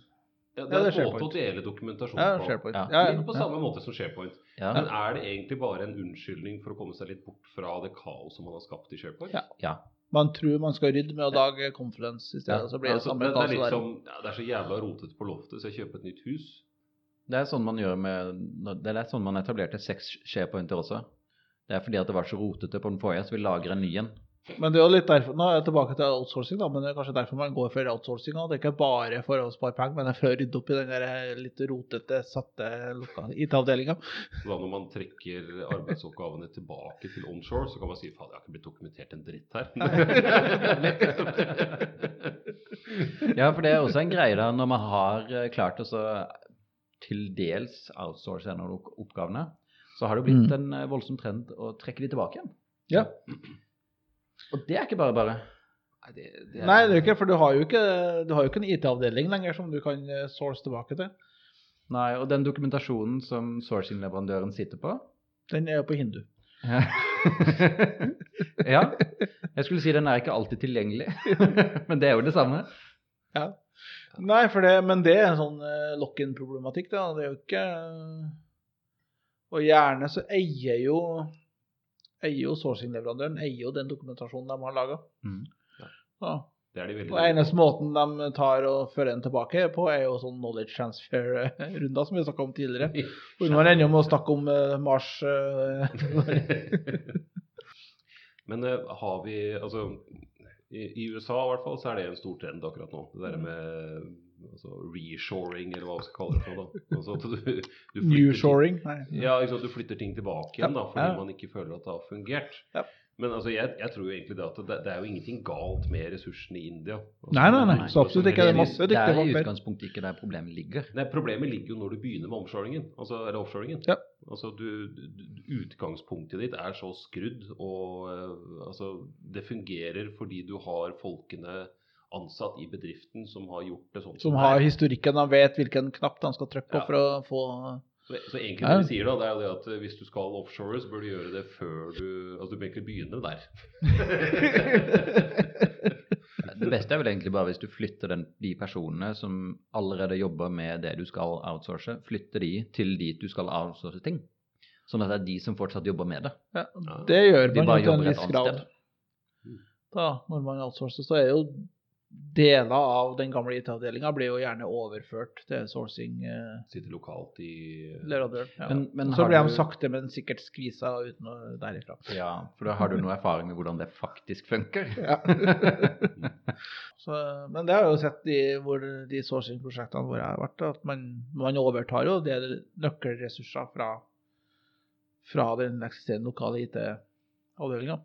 Ja,
Ja,
det er
det er
måte å dele dokumentasjon
Ja,
på.
SharePoint.
Ja.
Ja,
Litt på
ja.
samme måte som SharePoint.
Ja.
Men er det egentlig bare en unnskyldning for å komme seg litt bort fra det kaos som man har skapt i SharePoint?
Ja. Man tror man skal rydde med å lage conference i stedet,
Ja,
så blir det
Altså,
samme
det, det, er litt
der.
som, ja, det er så jævla rotete på loftet, så jeg kjøper et nytt hus.
Det er sånn man gjør med Det er sånn man etablerte seks SharePointer også. Det er fordi at det var så rotete på den forrige, så vi lager en ny en.
Men det er jo litt derfor, nå er jeg tilbake til outsourcing, da, men det er kanskje derfor man går for outsourcing. Det er ikke bare for å spare penger, men det for å rydde opp i den der litt rotete, satte IT-avdelinga.
Så når man trekker arbeidsoppgavene tilbake til onshore, så kan man si faen, jeg har ikke blitt dokumentert en dritt her. [LAUGHS]
Ja, for det er også en greie da, når man har eh, klart å så til dels outsource en av oppgavene, så har det blitt
Mm.
en eh, voldsom trend å trekke de tilbake igjen.
Ja.
Og det er ikke bare bare.
Nei, det, det
Nei, det er ikke, for du har jo ikke, du har jo ikke en IT-avdeling lenger som du kan eh, source tilbake til.
Nei, og den dokumentasjonen som sourcing-leverandøren sitter på
Den er jo på hindu.
Ja. [LAUGHS] Jeg skulle si den er ikke alltid tilgjengelig, [LAUGHS] men det er jo det samme.
Ja. Nei, for det, men det er en sånn uh, lock-in-problematikk, da. Det er jo ikke Og gjerne så eier jo eier jo sourcing-leverandøren eier jo den dokumentasjonen de har laga.
Mm.
Ja.
Det er de veldig
Og eneste måten de tar og fører den tilbake på, er jo sånn knowledge transfer-runder som vi snakka om tidligere. Hvor man ender med å snakke om eh, Mars eh, [LAUGHS] [LAUGHS]
Men eh, har vi Altså, i, i USA i hvert fall så er det en stor trend akkurat nå. Det der med altså, reshoring, eller hva vi skal kalle det for. Altså at du, du
Newshoring. Nei.
Ja, ikke sant? du flytter ting tilbake igjen da, fordi
ja.
man ikke føler at det har fungert.
Ja.
Men altså, jeg, jeg tror jo egentlig det at det, det er jo ingenting galt med ressursene i India. Altså,
Nei, nei, nei, så absolutt ikke. Det er masse
Det er i utgangspunktet ikke der problemet ligger.
Nei, Problemet ligger jo når du begynner med omshoringen. Altså, eller offshoringen.
Ja.
Altså, du, du, utgangspunktet ditt er så skrudd, og uh, altså, det fungerer fordi du har folkene ansatt i bedriften som har gjort det sånn
Som har historikken, han vet hvilken knapp han skal trykke på
Ja.
for å få
Så, så egentlig det vi sier da, det er jo det at hvis du skal offshore, så bør du gjøre det før du Altså du bør egentlig begynne der.
Det beste er vel egentlig bare hvis du flytter den, de personene som allerede jobber med det du skal outsource, flytter de til dit du skal outsource ting. Sånn at det er de som fortsatt jobber med det.
ja. Det gjør
De
man
bare
jo til en viss grad.
sted.
Da, når man outsourcer, så er jo deler av den gamle IT-avdelinga blir jo gjerne overført til sourcing.
Eh, Sitter lokalt i
ja.
Men- men
så blir de
du-
sakte, men sikkert skvisa uten å derifra.
Ja, For da har du noe erfaring med hvordan det faktisk funker.
Ja. [LAUGHS] så, men det har jeg jo sett i hvor de sourcing-prosjektene hvor jeg har vært, at man, man overtar jo det nøkkelressurser fra, fra den eksisterende lokale IT-avdelinga.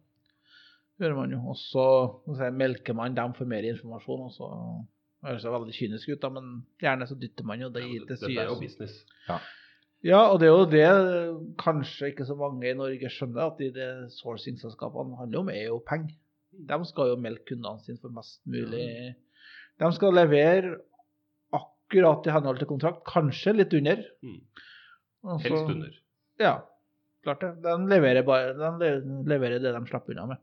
Gjør man jo. Og så si, melker man dem for mer informasjon. og så det høres veldig kynisk ut, da, men gjerne så dytter man jo det
Ja,
i
det- er jo business.
Ja, og det er jo det kanskje ikke så mange i Norge skjønner, at de, de sourcing-selskapene handler om, er jo penger. De skal jo melke kundene sine for mest mulig De skal levere akkurat i henhold til kontrakt, kanskje litt under.
Mm. Helst under.
Ja, klart det. De leverer, bare, de leverer det de slipper unna med.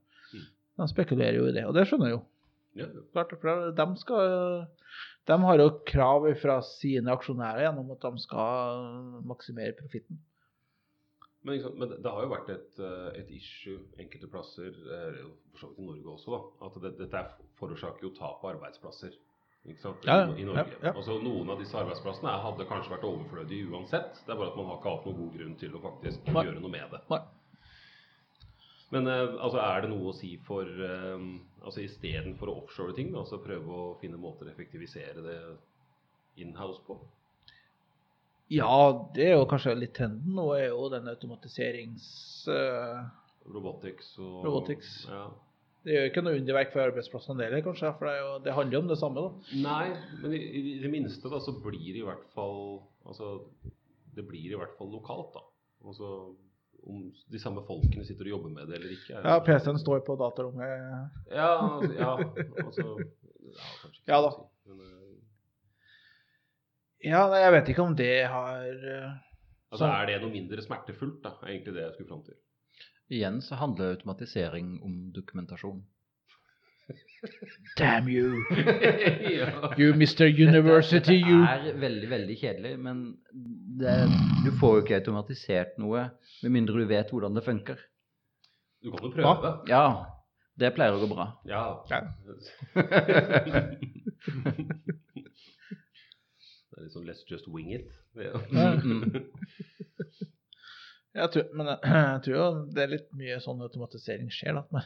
De spekulerer jo i det, og det skjønner jeg jo.
Ja.
Klart, for de, skal, de har jo krav fra sine aksjonærer gjennom at de skal maksimere profitten.
Men? Men det, har jo vært et, eh, et issue enkelte plasser, eh, for så vidt i Norge også, da, at det, dette er- forårsaker jo tap av arbeidsplasser. Ikke sant?
Ja,
I, i Norge.
ja, ja.
Altså, noen av disse arbeidsplassene hadde kanskje vært overflødige uansett. Det er bare at man har ikke hatt noen god grunn til å faktisk
Nei.
gjøre noe med det.
Nei.
Men eh, altså, er det noe å si for uh, altså Istedenfor å offshore ting, da, så prøve å finne måter å effektivisere det inhouse på?
Ja, det er jo kanskje litt trenden nå, er jo den automatiserings... eh,
Robotics og
Robotics.
Ja.
det gjør ikke noe underverk for arbeidsplassene heller, kanskje, for det, jo, det handler jo om det samme. da.
Nei, men i, i det minste da, så blir det i hvert fall Altså, det blir i hvert fall lokalt, da. Altså, om de samme folkene sitter og jobber med det eller ikke.
Ja, PC-en står på datarommet.
Ja, altså, ja, altså ja,
Ja da.
si, Men, eh,
Ja, jeg vet ikke om det har eh,
altså, er det noe mindre smertefullt, da? Er egentlig det jeg skulle fram til.
Igjen så handler automatisering om dokumentasjon.
Damn you! [LAUGHS] You Mr. University, you!
Det er veldig, veldig kjedelig, men det, du får jo ikke automatisert noe med mindre du vet hvordan det funker.
Du kan jo prøve.
Ja, det pleier å gå bra.
Ja.
Ja. [LAUGHS]
det er sånn let's just wing it. [LAUGHS]
Jeg tror, men jeg, jeg tror jo det er litt mye sånn automatisering skjer, da.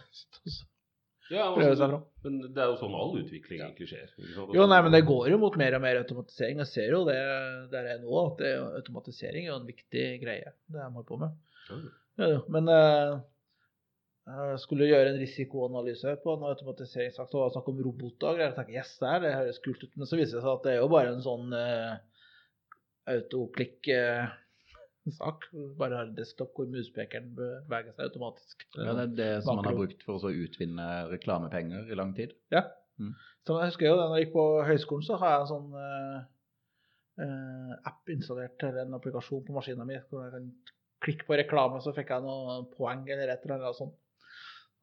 Ja, altså, men det er jo sånn all utvikling egentlig skjer.
Jo, nei, men det går jo mot mer og mer automatisering. Jeg ser jo det der er nå, at det, automatisering er jo en viktig greie, det jeg holder på med.
Ja.
Ja, ja. Men eh, jeg skulle gjøre en risikoanalyse på en automatiseringsakt, og snakk om roboter og greier. Jeg tenkte, yes, det, her, det høres kult ut, men så viser det seg at det er jo bare en sånn uh, autoklikk-sak. bare har desktop hvor muspekeren beveger seg automatisk.
Ja, det er det som man har brukt for å utvinne reklamepenger i lang tid.
Ja.
Mm.
Så jeg husker jo da jeg gikk på høyskolen, så har jeg en sånn eh, eh, app installert, eller en applikasjon på maskinen min, hvor jeg kan klikke på reklame, så fikk jeg noen poeng eller et eller annet sånt.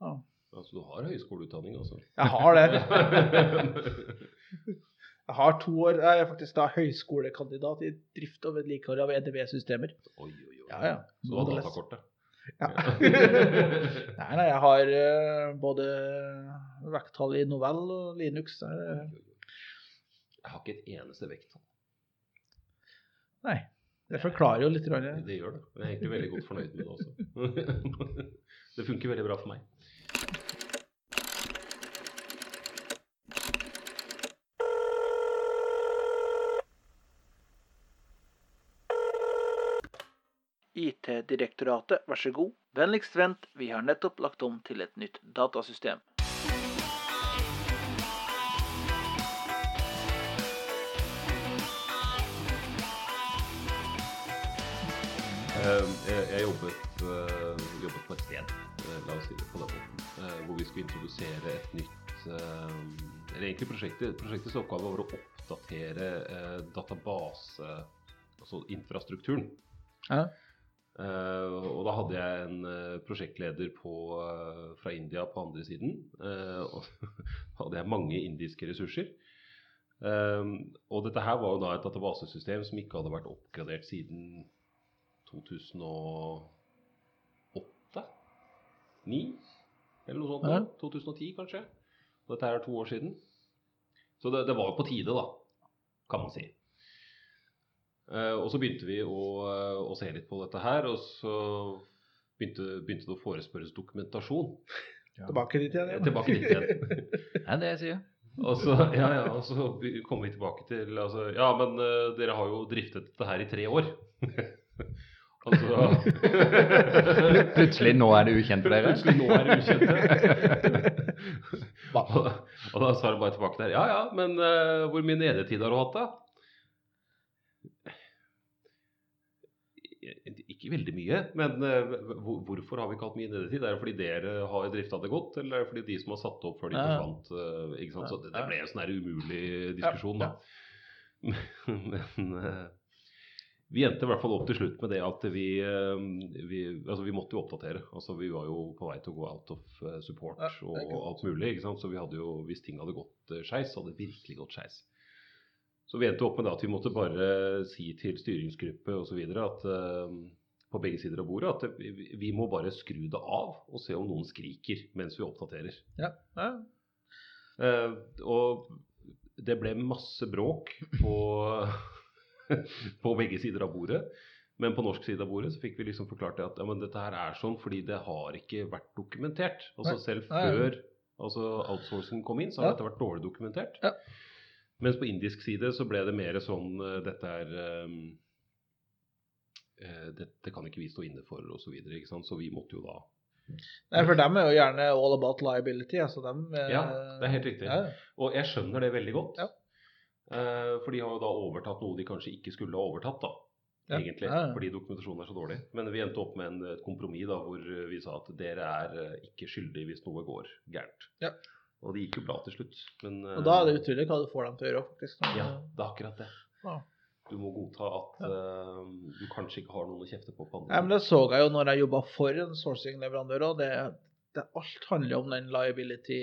Ja.
Altså, du har høyskoleutdanning, altså.
Jeg har det. [LAUGHS] Jeg har to år. Jeg er faktisk da høyskolekandidat i drift og vedlikehold av EDB-systemer.
Oi, oi, oi.
Ja, ja.
Så du har datakortet?
Ja. [LAUGHS] nei, nei, jeg har eh, både vekttall i Novell og Linux. Der,
Jeg har ikke et eneste vekttall.
nei, det forklarer jo litt.
Det gjør det. Jeg er egentlig veldig godt fornøyd med det også. [LAUGHS] Det funker veldig bra for meg.
IT-direktoratet, vær så god. Vennligst vent, vi har nettopp lagt om til et nytt datasystem.
Eh, Jeg, jeg jobbet, eh, jobbet på et sted, eh, la oss si det på den måten, eh, hvor vi skulle introdusere et nytt eh, Eller egentlig prosjektet, prosjektets oppgave var å oppdatere database, altså infrastrukturen.
Ja.
Eh, og da hadde jeg en eh, prosjektleder på, eh, fra India på andre siden. og da [LAUGHS] hadde jeg mange indiske ressurser. Og dette her var jo da et databasesystem som ikke hadde vært oppgradert siden 2008? 9? Eller noe sånt.
Ja.
da. 2010 kanskje. Og dette her er to år siden. Så det, det var jo på tide, da, kan man si. Eh, og så begynte vi å, eh, å se litt på dette her, og så begynte, begynte det å forespørres dokumentasjon. [LAUGHS]
Tilbake dit igjen. ja.
Tilbake dit igjen. [LAUGHS]
Det er det jeg sier.
Og så, ja, ja, og så kommer kom vi tilbake til altså, Ja, men uh, dere har jo driftet dette her i tre år. [LAUGHS] altså
Plutselig nå er det ukjent for dere.
Plutselig nå er det ukjent. og, og da sa de bare tilbake der Ja ja, men uh, hvor mye nedetid har du hatt, da? Ikke veldig mye, men eh, hvorfor har vi ikke hatt mye nedetid? Er det fordi dere har drifta det godt, eller er det fordi de som har satt opp før de forsvant eh, ikke sant? Så det, ble en sånn umulig diskusjon, da. Men eh, vi endte i hvert fall opp til slutt med det at vi, vi Altså, vi måtte jo oppdatere. Altså, vi var jo på vei til å gå out of support og alt mulig. ikke sant? Så vi hadde jo, hvis ting hadde gått uh, skeis, hadde det virkelig gått skeis. Så vi endte opp med det at vi måtte bare si til styringsgruppe osv. at eh, på begge sider av bordet at vi, må bare skru det av og se om noen skriker mens vi oppdaterer.
Ja. Ja.
Uh, og det ble masse bråk på, [LAUGHS] på begge sider av bordet. Men på norsk side av bordet så fikk vi liksom forklart det at ja, men dette her er sånn fordi det har ikke vært dokumentert. Altså selv før altså outsourcing kom inn, så har dette vært dårlig dokumentert.
Ja.
Mens på indisk side så ble det mer sånn eh, dette er um, dette kan ikke vi stå inne for, osv. Så, videre, ikke sant? så vi måtte jo da
Nei, for dem er jo gjerne all about liability. Altså dem, eh,
Ja, det er helt riktig.
Ja.
Og jeg skjønner det veldig godt.
Ja.
Eh, for de har jo da overtatt noe de kanskje ikke skulle ha overtatt, da. Egentlig.
Ja.
Fordi dokumentasjonen er så dårlig. Men vi endte opp med en, et kompromiss da, hvor vi sa at dere er eh, ikke skyldige hvis noe går gærent.
Ja.
Og det gikk jo bra til slutt. Men,
Og da er det utrolig hva du får dem til å gjøre, faktisk.
Ja, det er akkurat det.
Ja.
Du må godta at uh, du kanskje ikke har noen å kjefte på på andre
Nei, men Det så jeg jo når jeg jobba for en sourcing-leverandør. det Alt handler om den liability.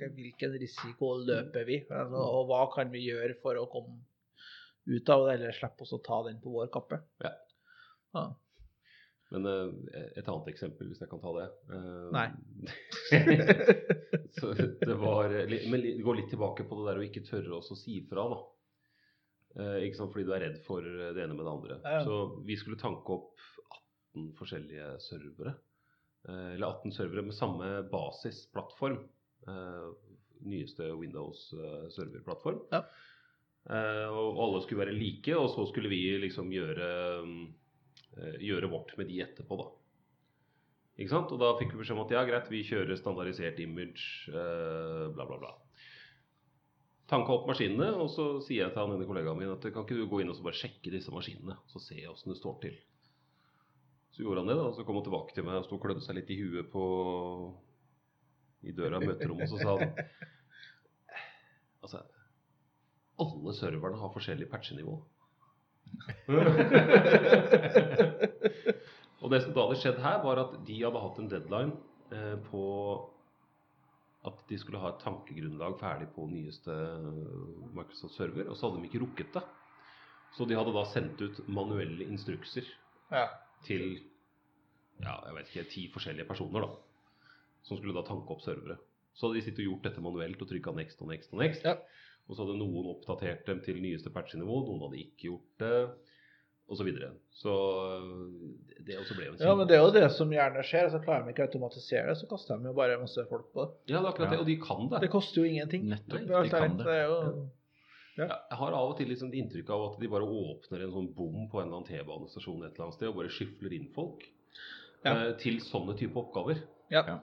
Hvilken risiko løper vi? Altså, og hva kan vi gjøre for å komme ut av det, eller slippe oss å ta den på vår kappe?
Ja.
Ja.
Men eh, et annet eksempel, hvis jeg kan ta det. Eh,
Nei. [LAUGHS]
så [LAUGHS] det var Men det går litt tilbake på det der å ikke tørre å si fra, da. Eh, ikke sant, Fordi du er redd for det ene med det andre.
Ja, ja.
Så vi skulle tanke opp 18 forskjellige servere. Eh, eller 18 servere med samme basisplattform. Eh, nyeste Windows eh, serverplattform.
Ja.
Eh, og alle skulle være like, og så skulle vi liksom gjøre eh, gjøre vårt med de etterpå, da. Ikke sant? Og da fikk vi beskjed om at ja, greit, vi kjører standardisert image, eh, bla, bla, bla. Tanka opp maskinene, og så sier jeg til han ene kollegaen min at kan ikke du gå inn og bare sjekke disse maskinene, så se åssen det står til. Så gjorde han det, da, og så kom han tilbake til meg og sto og klødde seg litt i huet på i døra av møterommet, og så sa han Altså, alle serverne har forskjellig patchenivå. [LAUGHS] Og det som da hadde skjedd her, var at de hadde hatt en deadline eh, på at de skulle ha et tankegrunnlag ferdig på nyeste Microsoft server, og så hadde de ikke rukket det. Så de hadde da sendt ut manuelle instrukser
Ja.
til ja, jeg vet ikke, ti forskjellige personer da, som skulle da tanke opp servere. Så hadde de sittet og gjort dette manuelt og trykka next og next og next.
Ja.
Og så hadde noen oppdatert dem til nyeste patchenivå, noen hadde ikke gjort det, og så videre. Så det også ble jo en
ja, men det er jo det som gjerne skjer. Så klarer de ikke å automatisere det, så kaster de jo bare masse folk på det.
Ja, det er akkurat det, og de kan det.
Det koster jo ingenting.
Nettopp,
Det
de kan det.
det er jo
Ja, jeg har av og til liksom inntrykk av at de bare åpner en sånn bom på en eller annen T-banestasjon et eller annet sted og bare skyfler inn folk
Ja.
eh, til sånne type oppgaver.
ja.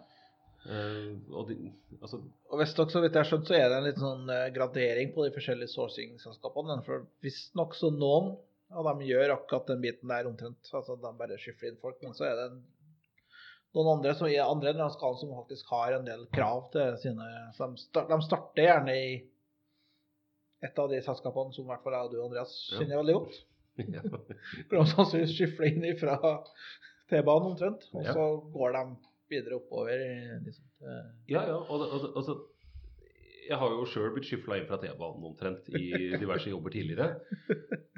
Eh, og de, altså,
Og hvis dere så vidt jeg har skjønt, så er det en litt sånn eh, gradering på de forskjellige sourcing-selskapene. For visstnok så noen av de gjør akkurat den biten der omtrent. Altså de bare skyfler inn folk. Men så er det en, noen andre som andre enden som faktisk har en del krav til sine Så de, de starter gjerne i et av de selskapene som i hvert fall jeg og du, Andreas, kjenner veldig godt. [LAUGHS]
ja.
Hvor de sannsynligvis skyfler inn fra T-banen omtrent. Og
Ja.
så går de videre oppover. Liksom, til-
Ja, ja. Og, og, og, og altså, jeg har jo sjøl blitt skyfla inn fra T-banen omtrent i diverse jobber tidligere.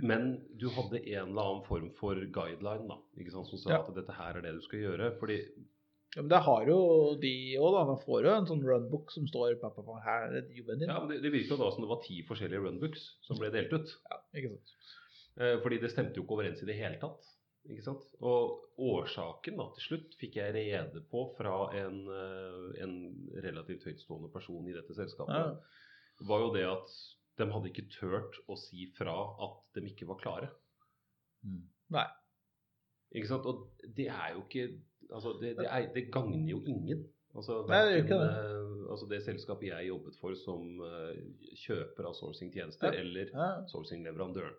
Men du hadde en eller annen form for guideline da, ikke sant, som sa
Ja.
at dette her er det du skal gjøre. Fordi
Ja, men det har jo de òg, da. Man får jo en sånn runbook som står på, på, her er jobben din.
ja, men det, det jo da som det var ti forskjellige runbooks som ble delt ut.
Ja, ikke sant.
Eh, fordi det stemte jo ikke overens i det hele tatt. Ikke sant? Og årsaken da, til slutt fikk jeg rede på fra en, eh, en relativt høytstående person i dette selskapet.
Ja.
var jo det at de hadde ikke turt å si fra at de ikke var klare.
Mm.
Nei.
Ikke sant? Og det er jo ikke Altså, det, det, er, det gagner jo ingen. Altså,
Nei, det gjør ikke
hverken, eh, altså det selskapet jeg jobbet for som eh, kjøper av sourcing-tjenester,
Ja.
eller
Ja.
sourcing-leverandøren.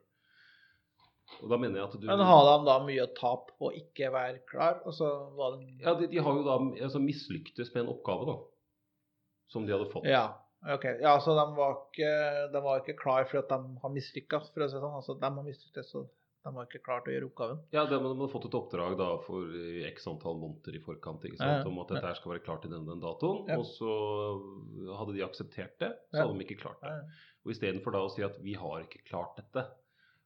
Og da mener jeg at du
Men har de da mye å tape på å ikke være klar? Det...
Ja, de, de har jo da altså, mislyktes med en oppgave, da. Som de hadde fått.
ja. ok. Ja, så de var ikke, de var ikke klar for at de har mislykkes, for å si det sånn. Altså, de har mislyktes, så de har ikke klart å gjøre oppgaven.
Ja, de, de hadde fått et oppdrag da for x antall måneder i forkant ikke sant?
Ja, ja.
om at dette her skal være klart til den, den datoen.
Ja.
Og så hadde de akseptert det, så hadde de ikke klart det. Og istedenfor da å si at vi har ikke klart dette,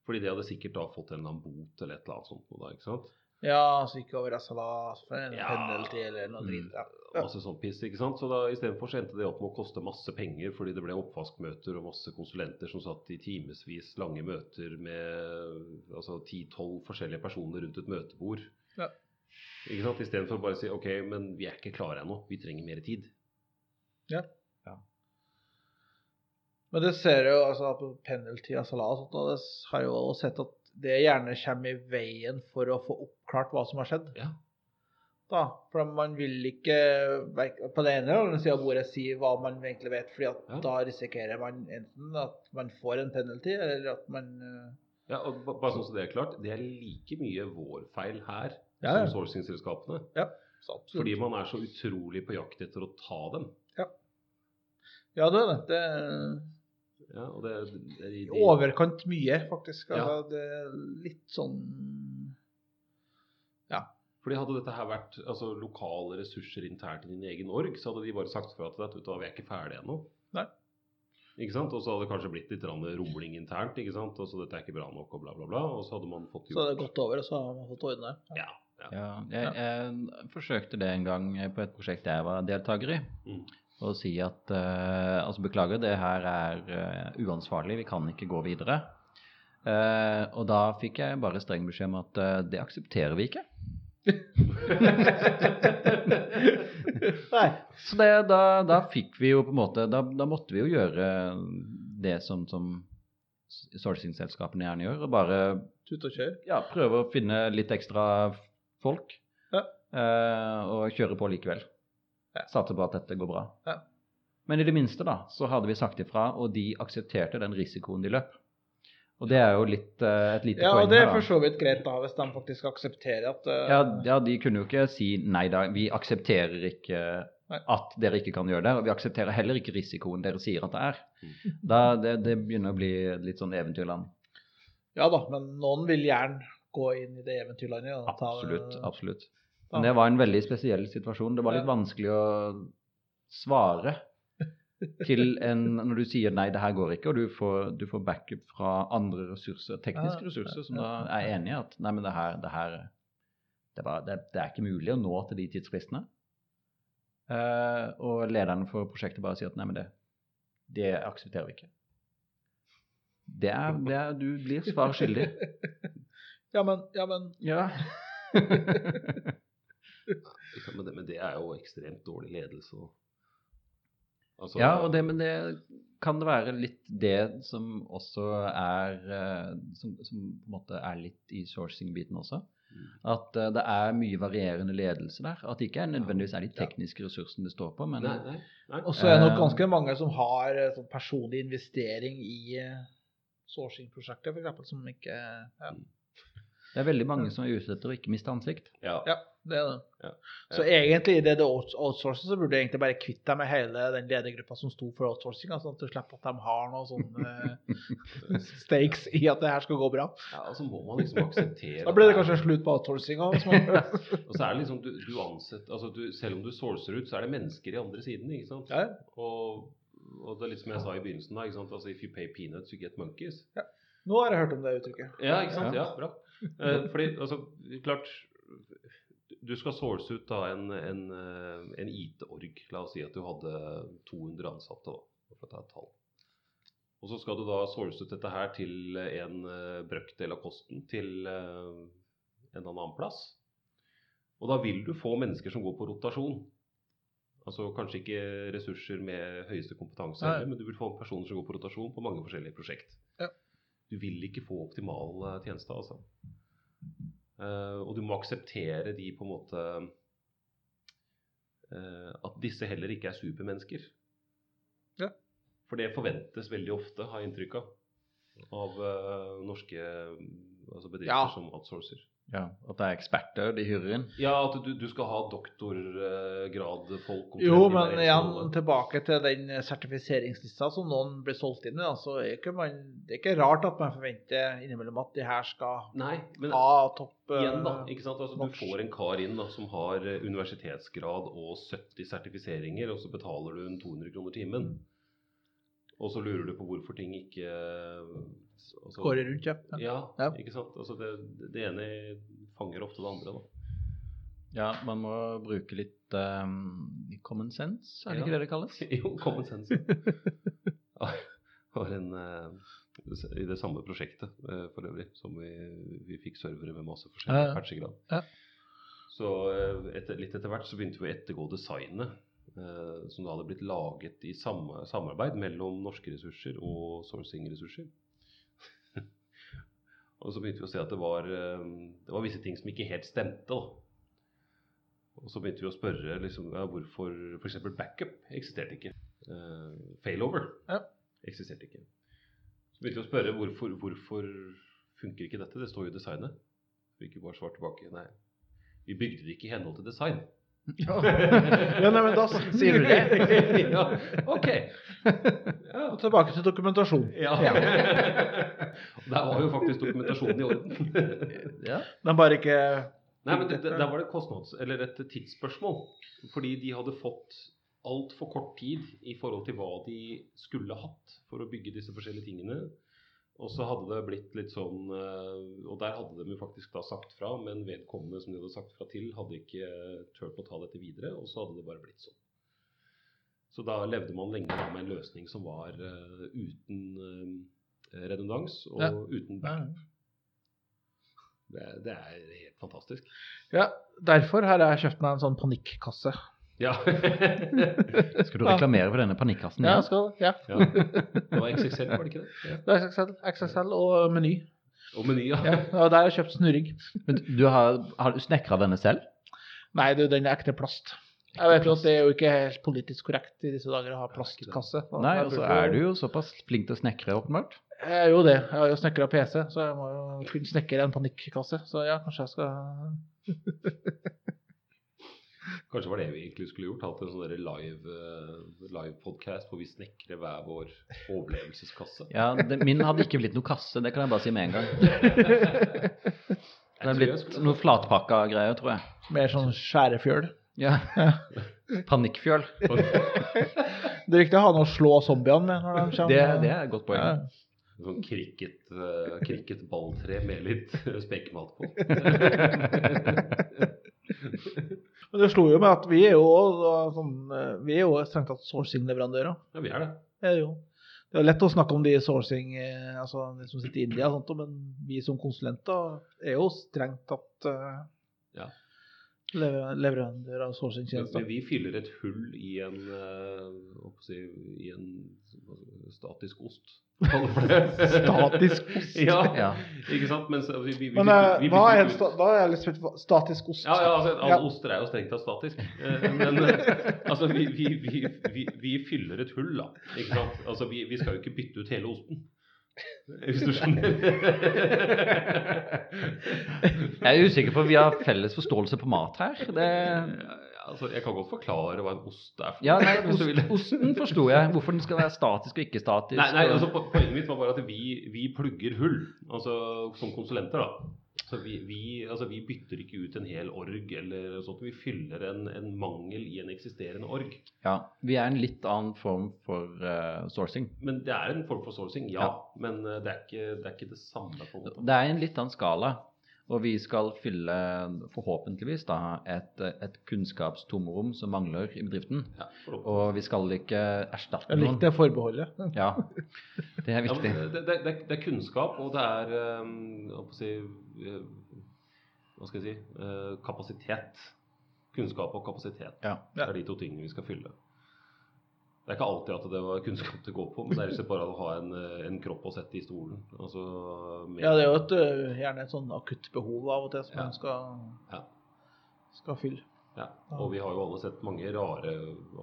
fordi de hadde sikkert da fått en eller annen bot eller et eller annet sånt. Da, ikke sant?
Ja, så ikke over SLA, for en
Ja.
penalty eller noe
Mm.
dritt. Ja. Ja.
Masse sånn piss, ikke sant? Så da istedenfor endte det opp med å koste masse penger fordi det ble oppvaskmøter og masse konsulenter som satt i timevis lange møter med altså 10-12 forskjellige personer rundt et møtebord.
Ja.
Ikke sant? Istedenfor bare å si ok, men vi er ikke klare ennå, vi trenger mer tid.
Men det ser jo altså på penalty av salat og sånt, og det har jo sett at det gjerne kommer i veien for å få oppklart hva som har skjedd.
Ja.
da. For man vil ikke på den ene eller andre sida av bordet si hva man egentlig vet, fordi at
Ja.
da risikerer man enten at man får en penalty, eller at man eh,
Ja, og bare sånn så det er klart, det er like mye vår feil her
Ja, ja.
som sourcingselskapene.
Ja.
Fordi man er så utrolig på jakt etter å ta dem.
Ja, det er det. Det
Ja, og det, det
i
de-
overkant mye, faktisk.
Ja.
Altså, det er litt sånn Ja.
Fordi hadde dette her vært altså, lokale ressurser internt i din egen org, så hadde de bare sagt fra til deg at vi er ikke ferdige ennå. Ikke sant? Og så hadde det kanskje blitt litt rumling internt. ikke sant? Og så dette er ikke bra nok, og bla, bla, bla. Og så hadde man fått
Så det er gått over, og så hadde man fått ordna det.
Ja.
Ja, jeg, jeg forsøkte det en gang på et prosjekt jeg var deltaker i.
Mm.
Å si at uh, altså beklager, det her er uh, uansvarlig, vi kan ikke gå videre. Uh, og da fikk jeg bare streng beskjed om at det aksepterer vi ikke. [LAUGHS]
Nei.
Så det, da, da fikk vi jo på en måte Da, da måtte vi jo gjøre det som, som sourcing-selskapene gjerne gjør, og bare
og
ja, prøve å finne litt ekstra folk.
Ja.
eh, og kjøre på likevel.
Ja.
Satser på at dette går bra.
Ja.
Men i det minste da, så hadde vi sagt ifra, og de aksepterte den risikoen de løp. Og det er jo litt, eh, et lite
Ja,
poeng
og det er
her,
for så vidt greit da, hvis de faktisk aksepterer at uh...
Ja, ja, de kunne jo ikke si nei da, vi aksepterer ikke
Nei.
at dere ikke kan gjøre det, og vi aksepterer heller ikke risikoen dere sier at det er.
Mm.
Da, det, det begynner å bli litt sånn eventyrland.
Ja da, men noen vil gjerne gå inn i det eventyrlandet. og ta-
Absolutt, absolutt. Men det var en veldig spesiell situasjon. Det var litt vanskelig å svare til en Når du sier nei, det her går ikke, og du får, du får backup fra andre ressurser, tekniske ressurser, som da er enig i at nei, men det her, det her det, er det, det er ikke mulig å nå til de tidsfristene. Eh, og lederen for prosjektet bare sier at nei, men det, det aksepterer vi ikke. Det er, det er Du blir svar skyldig. [LAUGHS]
Ja, men, ja, men
Ja. [LAUGHS]
Sant, Men det, men det er jo ekstremt dårlig ledelse. og- Altså,
Ja, og det, men det kan det være litt det som også er eh, som, som på en måte er litt i sourcing-biten også.
Mm.
At eh, det er mye varierende ledelse der. At det ikke er nødvendigvis er de tekniske ressursene det står på, men
Nei, nei, nei.
Og så er det nok
Eh,
ganske mange som har sånn personlig investering i sourcing-prosjekter, f.eks., som ikke ja,
det er veldig mange som er ute etter å ikke miste ansikt.
Ja.
ja, det er det.
Ja.
Så egentlig, i det outs- outsourcer, så burde du egentlig bare kvitte deg med hele den ledergruppa som sto for outsourcing, sånn at du slipper at de har noen sånne eh, [LAUGHS] stakes i at det her skal gå bra.
ja, og så må man liksom akseptere
Da blir det kanskje slutt på outsourcinga. [LAUGHS]
Og så er det liksom, du, du ansetter, altså du, Selv om du sourcer ut, så er det mennesker i andre siden. ikke sant?
Ja, ja.
Og, og det er litt som jeg sa i begynnelsen, da, ikke sant? Altså, if you pay peanuts, you get monkeys.
Nå har jeg hørt om det uttrykket.
Ja, ikke sant?
Ja.
Ja, bra. Eh, fordi, altså, klart Du skal source ut da en, en, eh, en IT-org. La oss si at du hadde 200 ansatte, da, for å ta et tall. Og så skal du da source ut dette her til en eh, brøkdel av kosten til eh, en annen plass. Og da vil du få mennesker som går på rotasjon. Altså kanskje ikke ressurser med høyeste kompetanse, heller, men du vil få personer som går på rotasjon på mange forskjellige prosjekt.
Ja.
Du vil ikke få optimal tjeneste, altså. Eh, og du må akseptere de på en måte eh, At disse heller ikke er supermennesker.
Ja.
For det forventes veldig ofte, har jeg inntrykk av, av eh, norske altså bedrifter
Ja.
som outsourcer.
Ja, At det er eksperter de hyrer inn.
Ja, at du, du skal ha doktorgradfolk.
Jo, men igjen tilbake til den sertifiseringslista som noen blir solgt inn i. Altså, er ikke man, Det er ikke rart at man forventer innimellom at de her skal
Nei, men
ha topp eh,
igjen, da. ikke sant? Altså, du får en kar inn da, som har eh, universitetsgrad og 70 sertifiseringer, og så betaler du en 200 kroner timen. Og så lurer du på hvorfor ting ikke altså,
Går rundt, ja. ja.
Ja, ikke sant. Altså, det, det ene fanger ofte det andre, da.
Ja, man må bruke litt um, common sense, er det
Ja.
ikke det det kalles? [LAUGHS]
jo, common sense. [LAUGHS] Ja. En, uh, I det samme prosjektet uh, for øvrig, som vi, vi fikk servere med masse forskjellig
Ja, ja.
patchegrad.
Ja.
Så uh, etter, litt etter hvert så begynte vi å ettergå designet, som da hadde blitt laget i samme, samarbeid mellom norske ressurser og sourcing-ressurser. Og så begynte vi å se at det var, eh, det var visse ting som ikke helt stemte. da. Og så begynte vi å spørre liksom, ja, hvorfor f.eks. backup eksisterte ikke. Uh, failover
Ja.
eksisterte ikke. Så begynte vi å spørre hvorfor, hvorfor funker ikke dette? Det står jo i designet. Vi ikke bare svar tilbake. Nei, vi bygde det ikke i henhold til design.
Ja, nei, men da sier du det. [LAUGHS]
ja, ok.
Og tilbake til dokumentasjon.
Ja. [LAUGHS] Der var jo faktisk dokumentasjonen i orden.
Ja.
Men bare ikke
Nei, men det, det, Der var det kostnads... Eller et tidsspørsmål. Fordi de hadde fått altfor kort tid i forhold til hva de skulle hatt for å bygge disse forskjellige tingene. Og så hadde det blitt litt sånn eh, Og der hadde de jo faktisk da sagt fra, men vedkommende som de hadde sagt fra til, hadde ikke eh, turt å ta dette videre, og så hadde det bare blitt sånn. Så da levde man lenge med en løsning som var eh, uten redundans og
Ja.
uten
ja.
Det, det er helt fantastisk.
ja, Derfor har jeg kjøpt meg en sånn panikkasse.
Ja. [LAUGHS]
Skal du reklamere for denne panikkassen?
Ja, skal, ja.
ja. Det var XXL, var det ikke det? Ja.
Det var XXL, XXL og Meny.
Og Meny, ja.
Ja, og der har jeg kjøpt snurring.
Men du har, har du snekra denne selv?
Nei, du, den er ekte plast. Jeg vet jo at det er jo ikke helt politisk korrekt i disse dager å ha plastkasse.
Nei, og så er du jo såpass flink til å snekre, åpenbart.
Jeg er jo det. Jeg har jo snekra PC, så jeg må jo kunne snekre en panikkasse. Så ja, kanskje jeg skal
Kanskje var det vi egentlig skulle gjort. Hatt en sånn live-podkast live podcast hvor vi snekrer hver vår overlevelseskasse.
Ja, det, Min hadde ikke blitt noe kasse, det kan jeg bare si med en gang. [LAUGHS] Det hadde blitt noe flatpakka greier, tror jeg.
Mer sånn skjærefjøl.
Ja. [LAUGHS] Panikkfjøl.
Det er riktig å ha noe å slå zombiene med når de kommer.
Det, det er et godt poeng.
Ja.
Sånn cricket, uh, cricketballtre med litt [LAUGHS] spekemat på. [LAUGHS]
Men det slo jo med at vi er jo, sånn, eh, vi er jo strengt tatt sourcing-leverandører.
Ja, vi er det.
Ja, jo. Det er lett å snakke om de sourcing, eh, altså de som sitter i India og sånt, men vi som konsulenter er jo strengt tatt uh,
Ja.
Lever- leverandører av sourcingtjenester.
vi fyller et hull i en, uh, jeg si, i en statisk ost.
Statisk [LAUGHS] ost?
ja,
Ja.
ikke sant? Men vi, vi, vi,
Men eh,
vi- vi-
hva er
vi-
en sta da er jeg litt spent på statisk ost.
Ja, ja, altså, alle
Ja.
oster er jo strengt tatt statisk. Eh, Men eh, altså, vi, vi, vi, vi, vi fyller et hull, da. Ikke sant? Altså, vi, vi skal jo ikke bytte ut hele osten. Hvis du skjønner. [LAUGHS]
Jeg er usikker på om vi har felles forståelse på mat her. Det,
altså, jeg kan godt forklare hva en ost er. for
ja, nei, ost, [LAUGHS] Osten forsto jeg. Hvorfor den skal være statisk og ikke statisk.
Nei, nei altså, Poenget mitt var bare at vi, vi plugger hull, altså som konsulenter. da. Så vi, vi, altså, vi bytter ikke ut en hel org, eller sånt. vi fyller en, en mangel i en eksisterende org.
ja, vi er en litt annen form for uh, sourcing.
Men det er en form for sourcing, ja.
Ja.
Men eh, det er, ikke, det er ikke det samme. på en måte.
Det er en litt annen skala. Og vi skal fylle, forhåpentligvis, da, et, et kunnskapstomrom som mangler i bedriften.
Ja,
Og vi skal ikke erstatte noen.
Jeg likte det forbeholdet.
Ja, det er viktig.
Ja, det, det, det, er kunnskap, og det er eh, å si, eh, Hva skal jeg si eh, kapasitet. Kunnskap og kapasitet.
Ja.
Det er de to tingene vi skal fylle. Det er ikke alltid at det var kunnskap det går på, men det er bare å ha en, eh, en kropp å sette i stolen. Altså,
Ja, det er jo et, øh, gjerne et sånn akutt behov av og til som
Ja.
man skal,
Ja.
skal fylle.
Ja, og vi har jo alle sett mange rare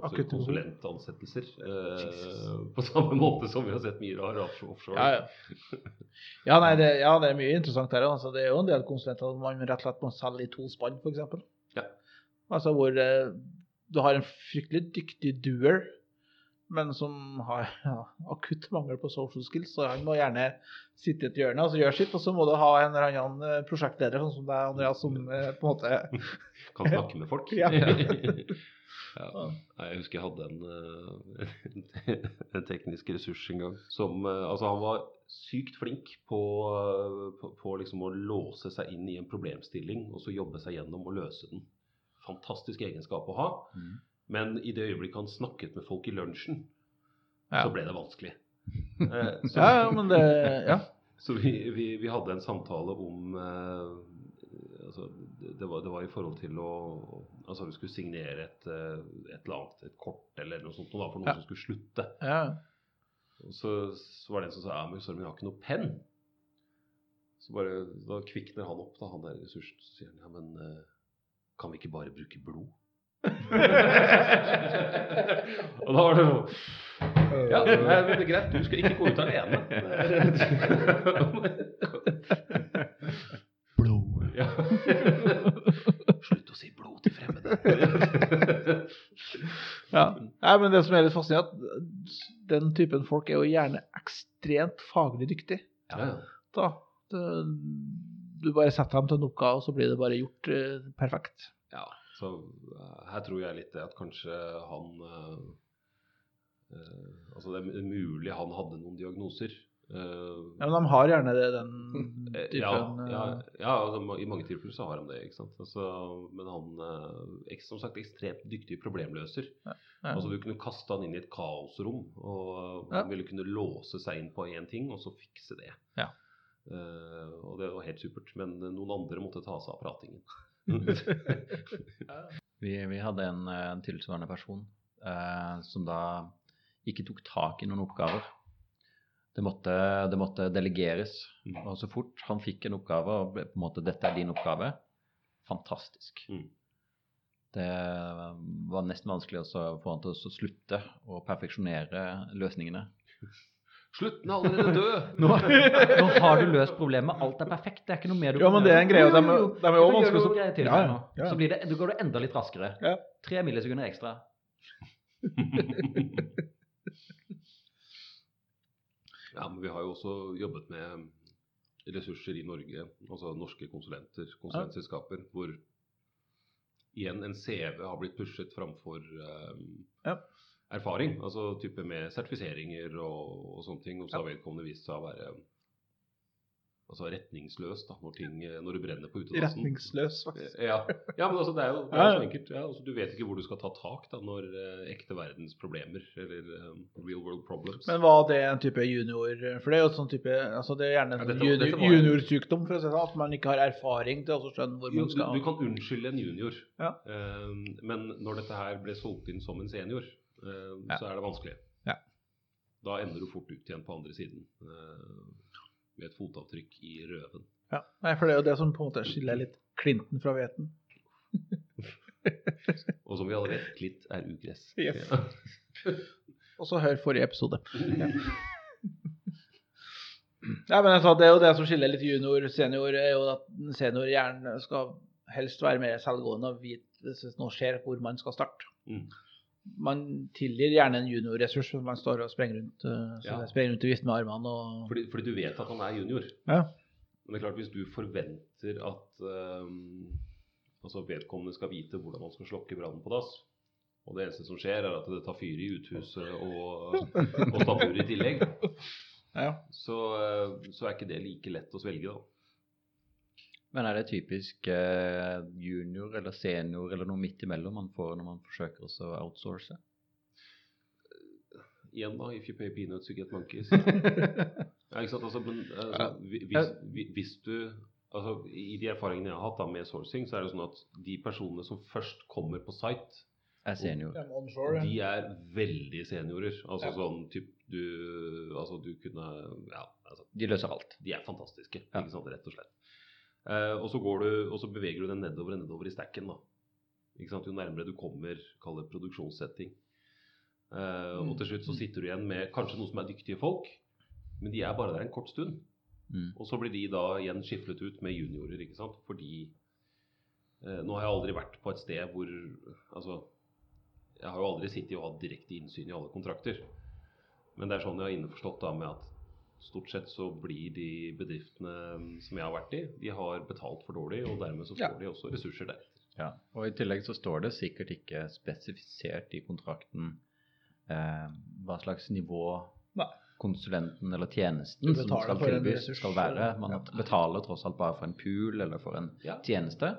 altså, konsulentansettelser. Eh, på samme måte som vi har sett mye rare offshore.
ja. Ja, nei, det, ja, det er mye interessant her. Altså, det er jo en del konsulenter som man rett og slett må selge i to spann, f.eks.
Ja.
Altså hvor eh, du har en fryktelig dyktig doer, men som har ja, akutt mangel på social skills, så han må gjerne sitte i et hjørne og så gjøre sitt, og så må du ha en eller annen eh, prosjektleder, sånn som deg, Andreas, som eh, på en måte [LAUGHS]
Kan snakke med folk. [LAUGHS]
Ja.
ja. [LAUGHS] Jeg husker jeg hadde en, eh, en teknisk ressurs en gang som Altså, han var sykt flink på, på, på liksom å låse seg inn i en problemstilling og så jobbe seg gjennom og løse den. Fantastisk egenskap å ha.
Mm.
Men i det øyeblikket han snakket med folk i lunsjen,
Ja.
så ble det vanskelig. [LAUGHS] Eh, så,
Ja, men det Ja. [LAUGHS]
så vi, vi, vi hadde en samtale om eh, altså, det, var, det var i forhold til å Altså vi skulle signere et, eh, et eller annet, et kort eller noe sånt, noe for noen
Ja.
som skulle slutte.
ja.
Og så, så var det en som sa ja, men sorry, jeg har ikke noe penn. Så bare, Da kvikner han opp, da, han der ressursen. Så sier han ja, men eh, kan vi ikke bare bruke blod? Og da var det sånn Ja, det er greit, du skal ikke gå ut alene. blod. Ja. Slutt å si blod til fremmede.
Ja. Nei, men det som er litt fascinerende, at den typen folk er jo gjerne ekstremt faglig dyktig.
Ja, ja.
Da, det, du bare setter dem til noe, og så blir det bare gjort eh, perfekt.
Ja, så eh, her tror jeg litt det at kanskje han eh, eh, Altså det er mulig han hadde noen diagnoser. eh,
Ja, men de har gjerne det, den [LAUGHS] typen
ja,
eh,
ja, ja de, i mange tilfeller så har han det. ikke sant? Altså, men han eh, som sagt ekstremt dyktig problemløser.
ja.
Altså Du kunne kaste han inn i et kaosrom, og
Ja.
han ville kunne låse seg inn på én ting, og så fikse det.
Ja.
Uh, og det var helt supert. Men noen andre måtte ta seg av pratingen. [LAUGHS] [LAUGHS]
Vi, vi hadde en, eh, en tilsvarende person eh, som da ikke tok tak i noen oppgaver. Det måtte, det måtte delegeres.
Mm.
Og så fort han fikk en oppgave, og ble på en måte 'dette er din oppgave', fantastisk.
Mm.
Det var nesten vanskelig å få han til å slutte å perfeksjonere løsningene. [LAUGHS]
Slutten er allerede død! [LAUGHS]
Nå, nå har du løst problemet, alt er perfekt. Det er ikke noe mer du
Ja, men det er en greie, de, de er jo vanskelig å
greie til
Ja, ja, ja.
Så blir det, du går det enda litt raskere.
Ja.
Tre millisekunder ekstra. [LAUGHS]
Ja, men vi har jo også jobbet med ressurser i Norge, altså norske konsulenter, konsulentselskaper, hvor igjen en CV har blitt pushet framfor um,
Ja.
Erfaring. Altså type med sertifiseringer og, og sånne ting. Og så har vedkommende vist seg å være altså retningsløs da, når, ting, når du brenner på utedassen.
Retningsløs, faktisk.
Ja. ja, men altså, det er jo, det er så enkelt. Ja, altså, du vet ikke hvor du skal ta tak da, når eh, ekte verdens problemer, eller eh, real world problems
Men var det en type junior For det er jo sånn type altså Det er gjerne en
Ja,
junior, juniorsykdom, for å si det sånn, at man ikke har erfaring til å skjønne hvor man skal
du kan unnskylde en junior,
Ja.
eh, men når dette her ble solgt inn som en senior, eh,
Ja.
så er det vanskelig.
Ja.
Da ender du fort ut igjen på andre siden eh, med et fotavtrykk i røven.
Ja, Nei, for det er jo det som på en måte skiller litt klinten fra hveten. [LAUGHS]
Og som vi alle vet, klitt er ugress.
Yes.
Ja. [LAUGHS]
Og så hør forrige episode. Nei, men altså, Det er jo det som skiller litt junior og senior, er jo at en senior gjerne skal helst være mer selvgående og vite hvis noe skjer, hvor man skal starte.
Mm.
Man tilgir gjerne en juniorressurs når man står og sprenger rundt, eh,
Ja.
sprenger rundt i viften med armene. og...
Fordi, fordi du vet at han er junior.
Ja.
Men det er klart, hvis du forventer at um, altså vedkommende skal vite hvordan man skal slokke brannen på dass, og det eneste som skjer, er at det tar fyr i uthuset og, og stabburet i tillegg,
Ja.
så, eh, så er ikke det like lett å svelge, da.
Men er det typisk eh, junior eller senior eller noe midt imellom man får når man forsøker å outsource?
Igjen, da. If you pay peanuts, you get monkeys. [LAUGHS] Ja, ikke sant? Altså, men altså, hvis, hvis du altså, I de erfaringene jeg har hatt da med sourcing, så er det sånn at de personene som først kommer på site,
Er senior.
De
de er veldig seniorer. Altså
Ja.
sånn typ du Altså du kunne Ja, altså
De løser alt.
de er fantastiske,
Ja.
ikke sant, rett og slett. Eh, og så går du, og så beveger du den nedover og nedover i stacken, da. Jo nærmere du kommer, kall det produksjonssetting. Eh, og til slutt så sitter du igjen med kanskje noen som er dyktige folk, men de er bare der en kort stund.
Mm.
Og så blir de da igjen skiflet ut med juniorer, ikke sant. Fordi eh, Nå har jeg aldri vært på et sted hvor Altså, jeg har jo aldri sittet og hatt direkte innsyn i alle kontrakter. Men det er sånn jeg har innforstått da med at stort sett så blir de bedriftene som jeg har vært i, de har betalt for dårlig, og dermed så får
Ja.
de også ressurser der.
Ja. Og i tillegg så står det sikkert ikke spesifisert i kontrakten eh, hva slags nivå
Nei.
konsulenten eller tjenesten som skal
for
tilbys, skal være. Man
Ja.
betaler tross alt bare for en pool eller for en
Ja.
tjeneste.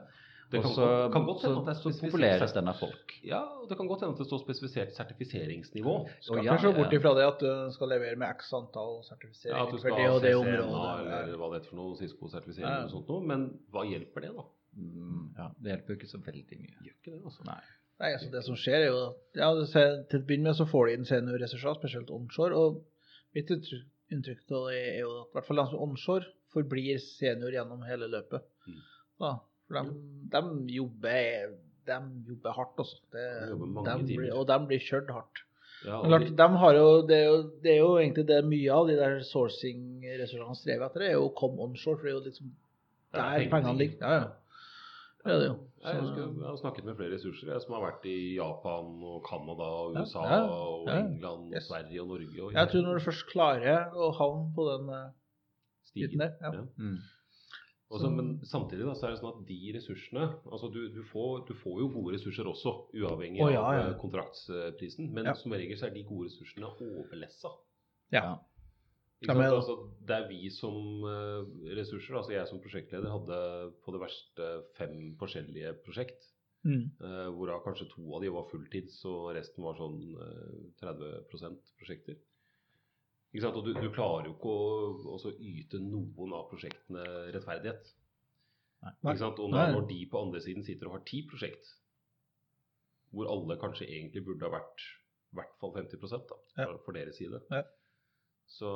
Det kan,
så,
godt, kan godt hende at det spesifisert
populeres den av folk.
Ja, og det kan godt hende at det står spesifisert sertifiseringsnivå.
Skal
Å, ja,
ikke se bort ifra det at du skal levere med x antall
Ja, at
sertifiseringer
du
for
skal
det
ha
og det
CCNA
området.
eller hva det heter for noe, Cisco-sertifisering
Ja.
noe sånt noe. Men hva hjelper det, da?
Mm, ja, det hjelper jo ikke så veldig mye.
Gjør ikke det, altså.
Nei.
Nei, altså Det som skjer, er jo ja, Til å begynne med så får de inn seniorressurser, spesielt onshore. og Mitt inntrykk er jo at i hvert fall onshore forblir senior gjennom hele løpet.
Mm.
Da, for de, de, jobber, de jobber hardt, altså. Det,
De
de blir, og de blir kjørt hardt.
Ja,
klart,
de,
jo, det, er jo, det er jo egentlig det mye av de der sourcing-ressursene strever etter, det er jo å komme onshore. For det er jo liksom der
pengene
pengene
ligger.
Ja, ja. Det er det jo.
jeg, husker, jeg har snakket med flere ressurser jeg, som har vært i Japan og Canada og
Ja,
USA
ja,
og. England og
Yes.
Sverige og Norge. Og
Jeg tror når du først klarer å havne på den uh,
stigen.
der ja.
Ja.
Mm.
Og så- men samtidig da, så er det sånn at de ressursene altså du, du, får, du får jo gode ressurser også, uavhengig
oh, ja,
av
ja.
av kontraktsprisen. Men
Ja.
som regel så er de gode ressursene overlessa.
Ja.
Ikke
Ja,
sant?
men-
Altså, det er vi som eh, ressurser, altså jeg som prosjektleder hadde på det verste fem forskjellige prosjekt.
Mm.
eh, hvorav kanskje to av de var fulltids, og resten var sånn eh, 30% prosjekter. Ikke sant? Og du, du klarer jo ikke å også yte noen av prosjektene rettferdighet.
Nei.
Ikke sant? Og når, når de på andre siden sitter og har ti prosjekt, hvor alle kanskje egentlig burde ha vært i hvert fall 50 da,
Ja.
for, deres side,
Ja.
så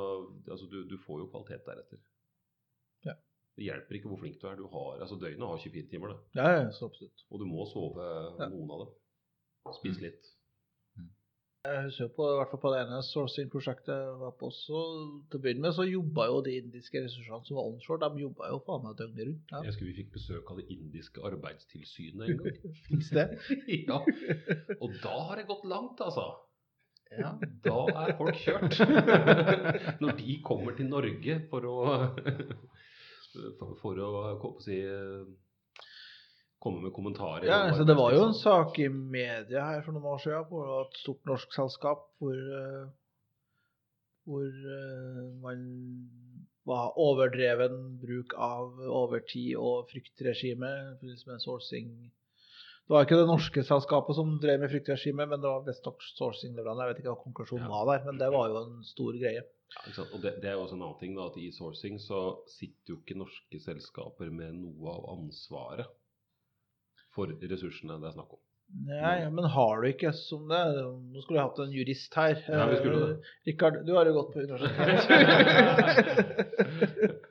altså, du, du får jo kvalitet deretter.
Ja.
Det hjelper ikke hvor flink du er. Du har, altså Døgnet har 24 timer, det.
Ja, ja, så absolutt.
Og du må sove
Ja.
noen av dem. Spise litt.
Jeg husker på, i hvert fall på det ene sourcing-prosjektet jeg var på, også. til å begynne med så jobba jo de indiske ressursene som var onshore, de jobba jo faen meg døgnet rundt.
Jeg husker vi fikk besøk av det indiske arbeidstilsynet en gang. [LAUGHS]
Fins [LAUGHS] det?
ja. Og da har det gått langt, altså.
Ja.
Da er folk kjørt. [LAUGHS] Når de kommer til Norge for å For, for å skal jeg si, komme med kommentarer.
Ja,
om
altså Det var jo en sak i media her for noen år siden på et stort norsk selskap hvor, eh, hvor eh, man var overdreven bruk av overtid og fryktregime med sourcing. Det var ikke det norske selskapet som drev med fryktregime, men det var visstnok sourcing-leverandør. Jeg vet ikke hva konklusjonen
Ja.
var der, men det var jo en stor greie.
Ja? Og det, det er jo også en annen ting, da, at i sourcing så sitter jo ikke norske selskaper med noe av ansvaret for ressursene det er snakk om.
Nei, men har du ikke som det Nå skulle vi hatt en jurist her.
Ja, vi skulle det.
Eh, Rikard, du har jo gått på universitetet. [LAUGHS]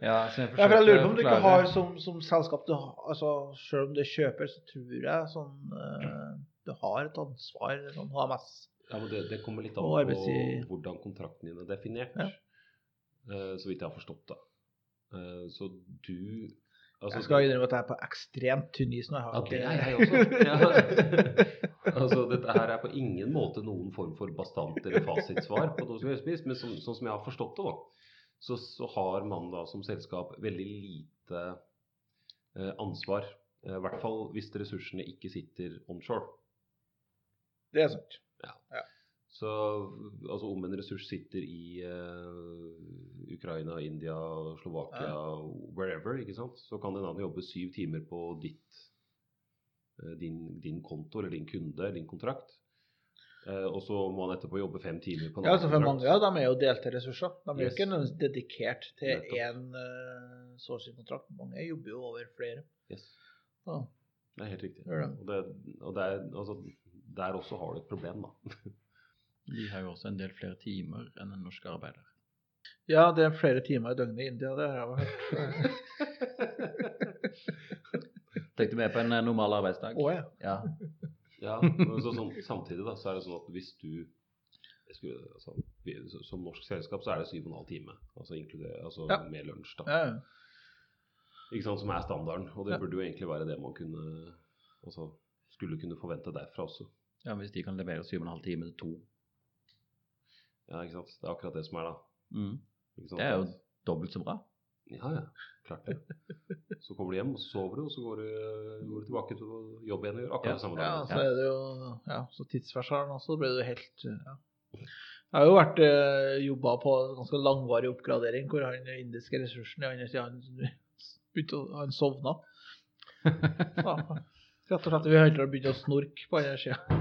Ja, så
Ja,
jeg
for jeg lurer på om du ikke har som, som selskap du har, altså Selv om du er kjøper, så tror jeg sånn eh, Du har et ansvar, sånn HMS.
Ja, men det, det kommer litt an på hvordan kontrakten din er definert.
Ja.
Eh, så vidt jeg har forstått det. Eh, så du altså,
Jeg skal innrømme at jeg er på ekstremt tynn is nå.
Ja, det er jeg også. Ja. [LAUGHS] altså, dette her er på ingen måte noen form for bastant eller fasitsvar på noe som helst vis, men som, sånn som jeg har forstått det, da, så, så har man da som selskap veldig lite eh, ansvar. eh, I hvert fall hvis ressursene ikke sitter onshore.
Det er sant.
Så altså, om en ressurs sitter i uh, Ukraina, India, Slovakia, wherever, ikke sant? så kan en annen jobbe syv timer på ditt, uh, din, din konto eller din kunde, din kontrakt. Uh, og så må han etterpå jobbe fem timer på en
Ja,
annen
altså
kontrakt.
mange de dem er jo delte ressurser. De er jo
Yes.
ikke nødvendigvis dedikert til én uh, sourcing-kontrakt. Mange jobber jo over flere.
Yes.
Ja.
Det er helt riktig.
Det.
Og, det, og det er, altså, der også har du et problem, da. [LAUGHS]
De har jo også en del flere timer enn en norsk arbeider.
ja, det er flere timer i døgnet i India, det har jeg hørt. [LAUGHS]
Tenkte mer på en eh, normal arbeidsdag.
Å ja.
Ja.
Ja, men så, sånn, samtidig da, så er det sånn at hvis du jeg skulle, altså, vi, så- Som norsk selskap så er det syv og en halv time, altså, altså
Ja.
med lunsj. da,
ja. ja.
ikke sant, Som er standarden. Og det
Ja.
burde jo egentlig være det man kunne altså, skulle kunne forvente derfra også.
ja, hvis de kan levere syv og en halv time til to.
Ja, ikke sant, Det er akkurat det som er, da.
Mm. Det er jo dobbelt så bra.
Ja, ja. Klart det. Så kommer du hjem, og så sover du, og så går du, går du tilbake til jobb igjen og gjør akkurat det samme.
Ja, så er det jo Ja, så tidsversalen også blir det jo helt ja. Jeg har jo vært eh, jobba på en ganske langvarig oppgradering hvor han indiske ressursen han å Han sovna. [LAUGHS] Så, rett og slett vi holdt på å begynne å snorke på andre sida.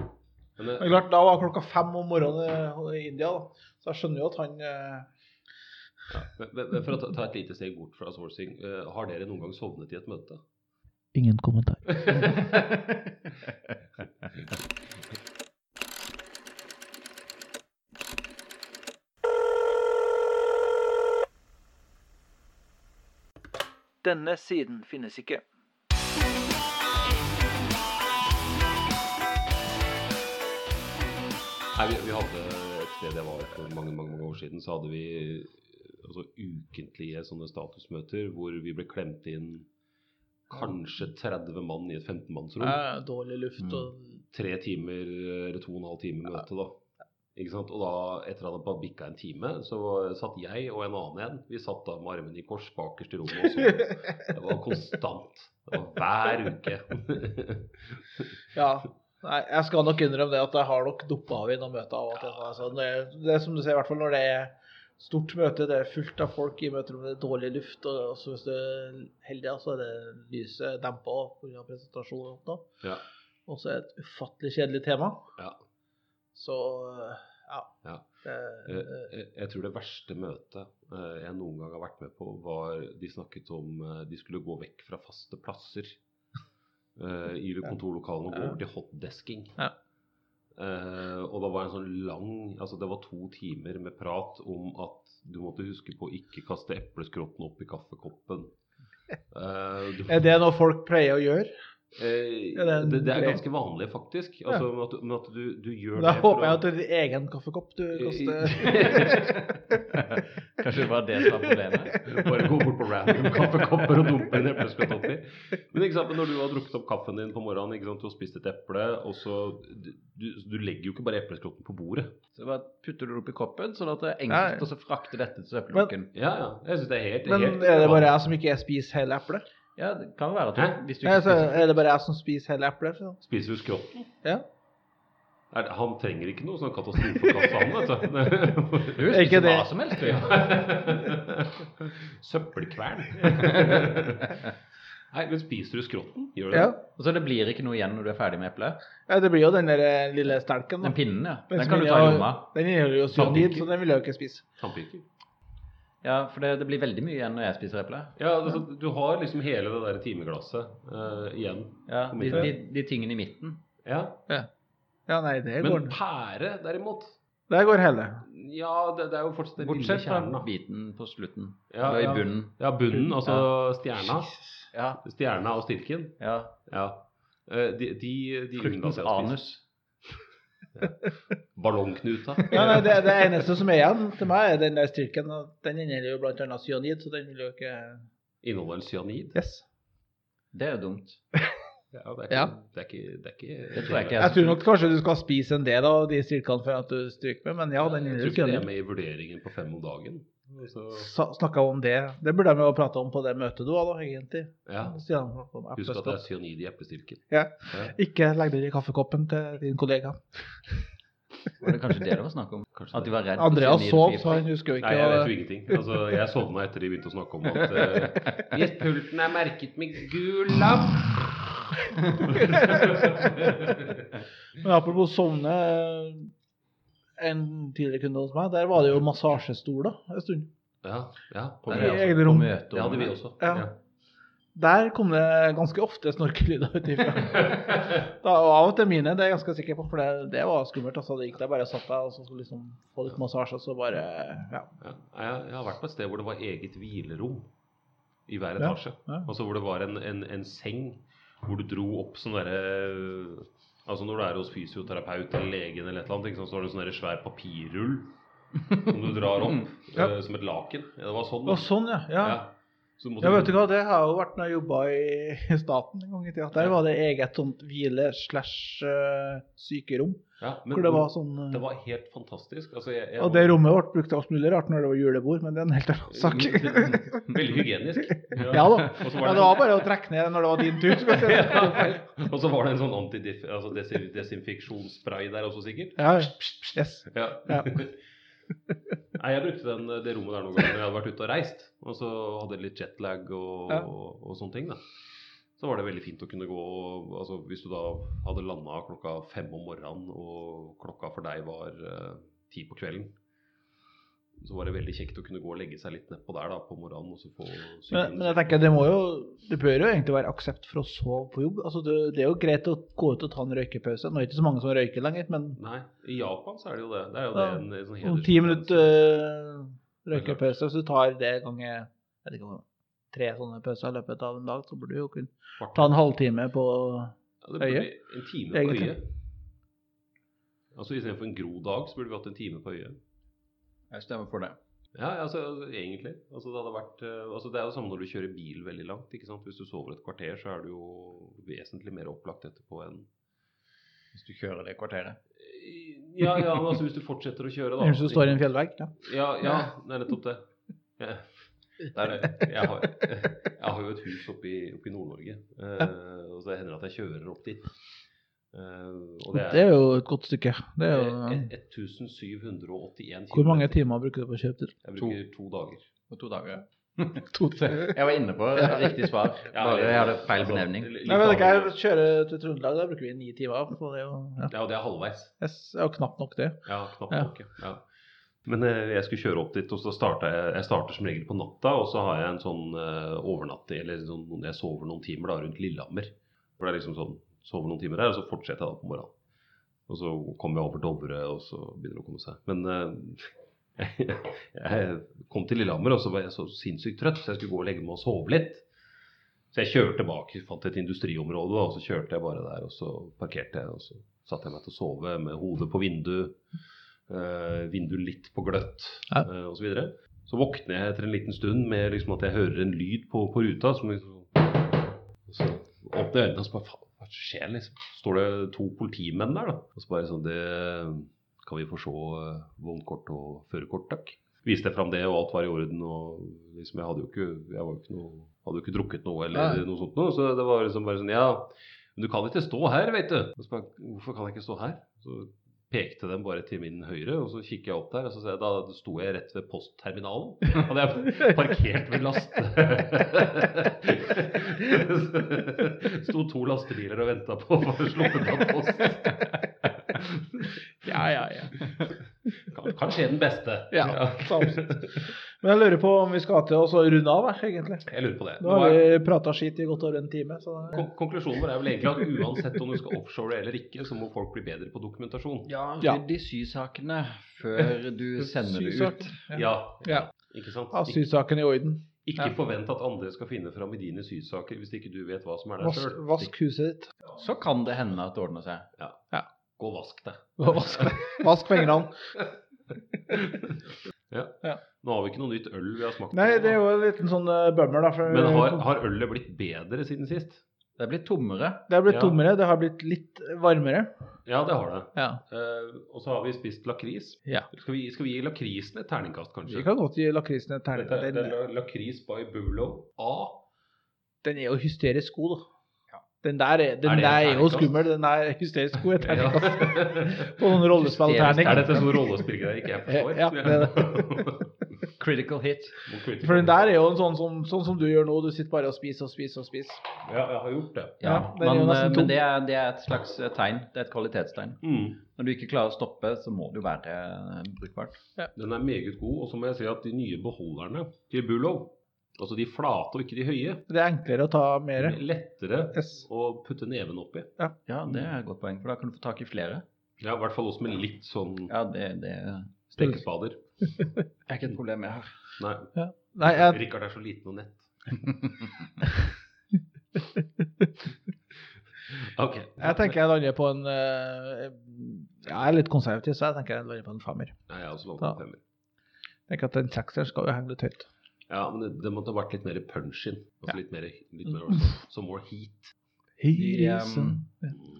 Men,
Men klart, da var klokka fem om morgenen i India, da. så jeg skjønner jo at han eh,
men, men, for å ta, ta et lite steg bort fra sourcing, eh, har dere noen gang sovnet i et møte?
Ingen kommentar.
Denne siden finnes ikke.
Vi, vi hadde et sted jeg var for mange, mange, mange år siden, så hadde vi altså, ukentlige sånne statusmøter hvor vi ble klemt inn kanskje 30 mann i et 15-mannsrom.
Ja, dårlig luft og
Tre timer eller to og en halv time møte, da. Ikke sant? Og da, etter at det bare bikka en time, så satt jeg og en annen en. Vi satt da med armene i kors bakerst i rommet og så. [LAUGHS] Det var konstant. Det var hver uke.
Ja. Nei, jeg skal nok innrømme det at jeg har nok duppa av i noen møter av og til. Altså, det, det er som du sier, i hvert fall når det er stort møte, det er fullt av folk i møterommet, det er dårlig luft, og også hvis du er heldig, så er det lyset dempa pga. presentasjonen. og sånt da.
Ja.
Og så det et ufattelig kjedelig tema.
Ja.
Så ja.
Ja.
Det,
Eh, Jeg, jeg tror det verste møtet eh, jeg noen gang har vært med på, var de snakket om eh, de skulle gå vekk fra faste plasser eh, i kontorlokalene og gå over til hotdesking.
Ja.
Uh, og da var en sånn lang Altså det var to timer med prat om at du måtte huske på å ikke kaste epleskrotten opp i kaffekoppen. [LAUGHS] Uh,
er det noe folk pleier å gjøre?
Eh,
det
det, det er ganske vanlig, faktisk. Altså, med, at, med at du, du gjør
Da
det Da
håper jeg at det er din egen kaffekopp du kaster. [LAUGHS]
Kanskje det var det som var problemet. [LAUGHS]
Bare gå bort på random kaffekopper og dumpe en epleskrott oppi. Men ikke sant, når du har drukket opp kaffen din på morgenen, ikke sant, og spist et eple, og så Du, du legger jo ikke bare epleskrotten på bordet.
Så bare putter du det oppi koppen, sånn at det er enkelt å frakte dette til søppelbukken.
Ja, ja. Jeg synes det er helt,
Men
helt
er det bare jeg som ikke spiser hele eplet?
Ja, det kan være at du, hvis du ikke spiser
er det bare jeg som spiser hele eplet? Så.
Spiser du skrotten?
Ja.
Er det, han trenger ikke noe sånn katastrofekasse, han, vet du.
Du
Er
spiser hva som helst, du.
Søppelkvern. Nei, men spiser du skrotten? Gjør du det?
Ja.
det? så det blir ikke noe igjen når du er ferdig med eplet.
ja, det blir jo den der eh, lille stelken. da.
Den pinnen, ja.
Den
Den kan du ta i lomma.
Den inneholder jo cyanid, så den vil jeg jo ikke spise.
Tannpirker?
Ja, for det, det blir veldig mye igjen når jeg spiser eple.
Ja, altså, du har liksom hele det der timeglasset uh, igjen.
Ja, de, de, de tingene i midten.
Ja.
Ja, nei, det
Men
går
pære, derimot
Der går hele.
Ja, det, det er jo fortsatt den lille
Bortsett fra
kjernen, da.
biten på slutten.
Ja,
Eller i bunnen.
Ja, bunnen, altså stjerna.
Ja,
Stjerna og stilken.
ja.
Ja. Eh, De, de, de
Fruktens anus.
Ballongknuta. [LAUGHS]
Ja, nei, det, det eneste som er igjen til meg, er den der styrken. Den inneholder jo annet cyanid, så den vil jo ikke
Inneholder cyanid.
Yes.
Det er jo dumt. [LAUGHS]
Ja, det er ikke,
Ja.
Det, er ikke, det er ikke
Det tror jeg ikke
Jeg tror nok kanskje du skal spise en del av de styrkene for at du stryker med, men ja, den
Jeg tror ikke det er med i vurderingen på fem om dagen.
Så... Snakka om det. Det burde de jo prate om på det møtet du hadde, egentlig.
ja. Husk at det er cyanid i eplestilken.
Ja.
Ja.
Ikke legg det i kaffekoppen til din kollega.
Var det kanskje det det var snakk om?
Kanskje
At de var redd
Andreas sov, så han husker jo
Nei, jeg vet jo ingenting. Altså, jeg sovna etter de begynte å snakke om at [LAUGHS] uh, Hvis pulten er merket med gul lapp
Men apropos sovne En tidligere kunde hos meg, der var det jo massasjestoler en stund.
Ja, ja.
På,
der,
I
møte-
egne
på
rom.
møterommet.
Det hadde vi også.
Ja. Der kom det ganske ofte snorkelyder ut ifra. [LAUGHS] Da, og av og til mine, det er jeg ganske sikker på, for det, det var skummelt. Altså, det gikk der bare satt der og så skulle liksom få litt massasje, så bare Ja.
Ja, jeg, har vært på et sted hvor det var eget hvilerom i hver
Ja,
etasje.
ja.
Altså hvor det var en, en, en seng hvor du dro opp sånn derre Altså når du er hos fysioterapeut eller legen eller et eller annet, så har du sånn svær papirrull som du drar opp [LAUGHS]
Ja.
eh, som et laken. Ja, det var sånn.
Det var sånn, ja. ja.
Ja.
Vet du hva, det har jo vært når jeg jobba i staten en gang i tida. Der
Ja.
var det eget sånt hvile slash eh, sykerom.
Ja, men
Hvor det var sånn eh,
det var helt fantastisk. Altså, jeg, jeg
Og det rommet vårt brukte alt mulig rart når det var julebord, men det er en helt annen sak. [LAUGHS]
Veldig hygienisk. [LAUGHS]
Ja da. Ja,
var
det var bare å trekke ned når det var din tur. [LAUGHS]
Ja. Og så var det en sånn antidif- altså der også, sikkert.
Ja, yes. [LAUGHS]
Nei, jeg brukte den, det rommet der noen ganger når jeg hadde vært ute og reist. Og så hadde litt jetlag og,
Ja.
og, og sånne ting. da. Så var det veldig fint å kunne gå altså Hvis du da hadde landa klokka fem om morgenen, og klokka for deg var eh, ti på kvelden, så var det veldig kjekt å kunne gå og legge seg litt nedpå der da, på morgenen. og så få
Men, men jeg tenker, det må jo Det bør jo egentlig være aksept for å sove på jobb. Altså, det, det er jo greit å gå ut og ta en røykepause. Nå er det ikke så mange som røyker lenger, men
Nei, i Japan så er det jo det. Det er jo
Ja.
det en, en sånn
ti minutter øh, røykepause, hvis du tar det ganger jeg vet ikke, tre sånne pauser i løpet av en dag, så burde du jo kunne ta en halvtime på
Ja, det burde en time på øyet. Altså Istedenfor en gro dag, så burde vi hatt en time på øyet.
Jeg stemmer for det.
Ja, altså egentlig. Altså, det, hadde vært, eh, altså, det er jo samme når du kjører bil veldig langt. ikke sant? Hvis du sover et kvarter, så er du jo vesentlig mer opplagt etterpå enn
Hvis du kjører det kvarteret.
Ja, ja, men altså hvis du fortsetter å kjøre, da.
Hvis du står i en fjellvegg. Ja.
Ja, ja, det er nettopp det. Ja. Det er. Jeg har, jeg har jo et hus oppe i, oppe i Nord-Norge, eh, og så hender det at jeg kjører opp dit. Eh, og det
Det
er,
er jo et godt stykke. Det er jo,
eh, 1781
hvor mange timer bruker du på å kjøpe til?
Jeg bruker to dager.
På to dager. [LAUGHS]
To.
Jeg var inne på [LAUGHS] riktig svar. Bare jeg hadde feil
Altså,
benevning.
Nei,
men
jeg kjører til Trøndelag, da bruker vi ni timer. Så det er jo ja.
Ja, og det er halvveis.
Yes, det er jo knapt nok, det.
Ja, knapt
Ja.
nok. Ja. Men eh, jeg skulle kjøre opp dit, og så starter jeg Jeg starter som regel på natta, og så har jeg en sånn eh, overnatting, eller sånn, jeg sover noen timer da rundt Lillehammer. For det er liksom sånn Sover noen timer der, og så fortsetter jeg da på morgenen. Og så kommer jeg over Dovre, og så begynner det å komme seg. Men eh, [LAUGHS] jeg kom til Lillehammer, og så var jeg så sinnssykt trøtt, så jeg skulle gå og legge meg og sove litt. Så jeg kjørte bak, fant et industriområde, og så kjørte jeg bare der, og så parkerte jeg, og så satte jeg meg til å sove med hodet på vinduet, eh, vinduet litt på gløtt,
Ja.
eh, og så videre. Så våkner jeg etter en liten stund med liksom at jeg hører en lyd på, på ruta, som liksom, og så åpner jeg øynene og så bare, faen, hva skjer liksom? Står det to politimenn der da? Og så bare sånn, det, kan vi få se eh, vognkort og førerkort, takk? viste jeg fram det, og alt var i orden. Og liksom, jeg hadde jo ikke, jeg ikke noe, hadde jo ikke drukket noe eller
Nei.
noe sånt noe. Så det var liksom bare sånn Ja, men du kan ikke stå her, vet du. Og så bare, Hvorfor kan jeg ikke stå her? Så pekte den bare til min høyre, og så kikker jeg opp der, og så ser jeg, da sto jeg rett ved postterminalen. Hadde jeg parkert ved last [LAUGHS] Sto to lastebiler og venta på å få sluppet av post.
Ja, ja, ja.
Kan, kan den beste.
ja absolutt. Men jeg lurer på om vi skal til å runde av, egentlig.
Jeg lurer på det.
Nå har vi prata skit i godt over en time. Så
Kon- Konklusjonen vår er vel egentlig at uansett om du skal offshore eller ikke, så må folk bli bedre på dokumentasjon.
Ja,
Ja.
rydd i sysakene før du [LAUGHS] sender det ut.
Ja,
Ja.
ikke sant? Ik
sysakene i orden.
ikke
Ja.
forvent at andre skal finne fram i dine sysaker hvis ikke du vet hva som er der sjøl.
vask huset ditt.
Så kan det hende at det ordner seg.
Gå og vask deg.
Vask, vask fingrene. [LAUGHS]
Ja.
Ja.
Nå har vi ikke noe nytt øl vi har smakt
Nei, det er jo en liten sånn uh, bummer, da. For
Men har, har ølet blitt bedre siden sist?
Det er blitt tommere.
det har blitt
Ja.
tommere, det har blitt litt varmere.
Ja, det har det.
Ja.
Uh, og så har vi spist lakris.
Ja.
Skal, vi, skal vi gi lakrisen et terningkast, kanskje?
Vi kan godt gi lakrisen et
Dette
terningkast.
er, det er lakris by Bulo A.
den er jo hysterisk god, da. Den der er, den
Er det
der er jo skummel. Den er hysterisk god. [LAUGHS]
Ja.
På noen rollespillterning.
Er dette sånn rollespillgreier ikke jeg forstår? [LAUGHS]
Ja, det er [LAUGHS]
Critical hit.
For den der er jo en sånn som, sånn som du gjør nå. Du sitter bare og spiser og spiser og spiser.
Ja, jeg har gjort det.
Ja,
Ja,
men, eh, men det, er, det er et slags eh, tegn. Det er et kvalitetstegn.
Mm.
Når du ikke klarer å stoppe, så må det jo være eh, brukbart.
Den er meget god. Og så må jeg si at de nye beholderne til Bulov, altså de flate og ikke de høye,
Det er enklere å ta mer.
lettere
Yes.
å putte neven oppi.
Ja, det er et godt poeng, for da kan du få tak i flere.
Ja, I hvert fall oss med litt sånn
Ja, det, det
stekespader. [LAUGHS]
er ikke et problem jeg har.
Nei,
Nei, jeg,
Rikard er så liten og nett. [LAUGHS] ok.
jeg tenker jeg lander på en eh, Jeg er litt konservativ, så jeg tenker jeg lander på en femmer.
Nei, jeg har også
Ja.
valgt en femmer.
Jeg tenker at en sekser skal jo henge litt høyt.
Ja, men det, det måtte ha vært litt mer punch in. Altså
Ja.
litt mer, litt mer Some så more heat.
De,
um,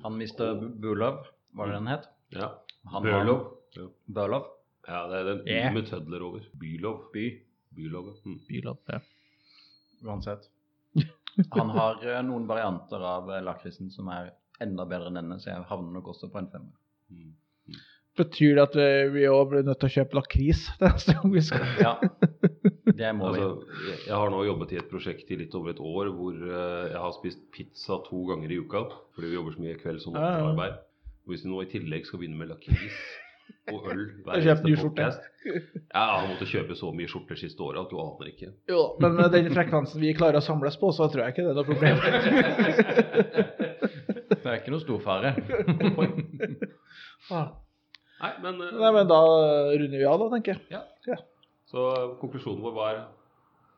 Han mista Bulov, var det den het?
Ja.
Han
Bølov. Ja.
Bølov.
ja, det er den
Yeah.
med tødler over. Bylov.
By.
Bylov, mm.
Bylov ja.
Uansett. Han har eh, noen varianter av eh, lakrisen som er enda bedre enn denne, så jeg havner nok også på en femmer.
Mm.
Betyr det at vi- òg blir nødt til å kjøpe lakris [LAUGHS] neste gang vi skal
Ja, det må vi.
Altså, jeg- jeg har nå jobbet i et prosjekt i litt over et år hvor eh, jeg har spist pizza to ganger i uka fordi vi jobber så mye
kveld som
nattarbeid. Og hvis vi nå i tillegg skal begynne med lakris og [LAUGHS] øl hver eneste podcast Ja, jeg har måttet kjøpe så mye skjorter siste året at du aner ikke.
Jo, men med den frekvensen vi klarer å samles på, så tror jeg ikke det er noe problem. [LAUGHS]
Det er ikke noe stor fare.
Nei, men, uh,
Nei, men da runder vi av, da, tenker jeg.
Ja, Så konklusjonen vår var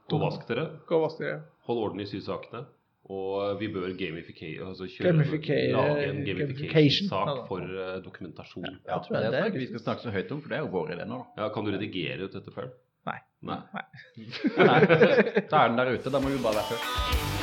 gå og vask dere.
Gå og vask dere.
Hold orden i sysakene. Og vi bør gamifikere, altså kjøre,
gamifikere,
lage en
gamification. Ja,
gamification-sak for uh, dokumentasjon. Ja.
Ja,
tror jeg
det
det er
jeg vi skal snakke så høyt om, for det er jo vår idé nå. Ja,
Kan du redigere ut dette, før?
Nei.
Nei.
Nei, [LAUGHS] da er den der ute. Da må vi bare være først.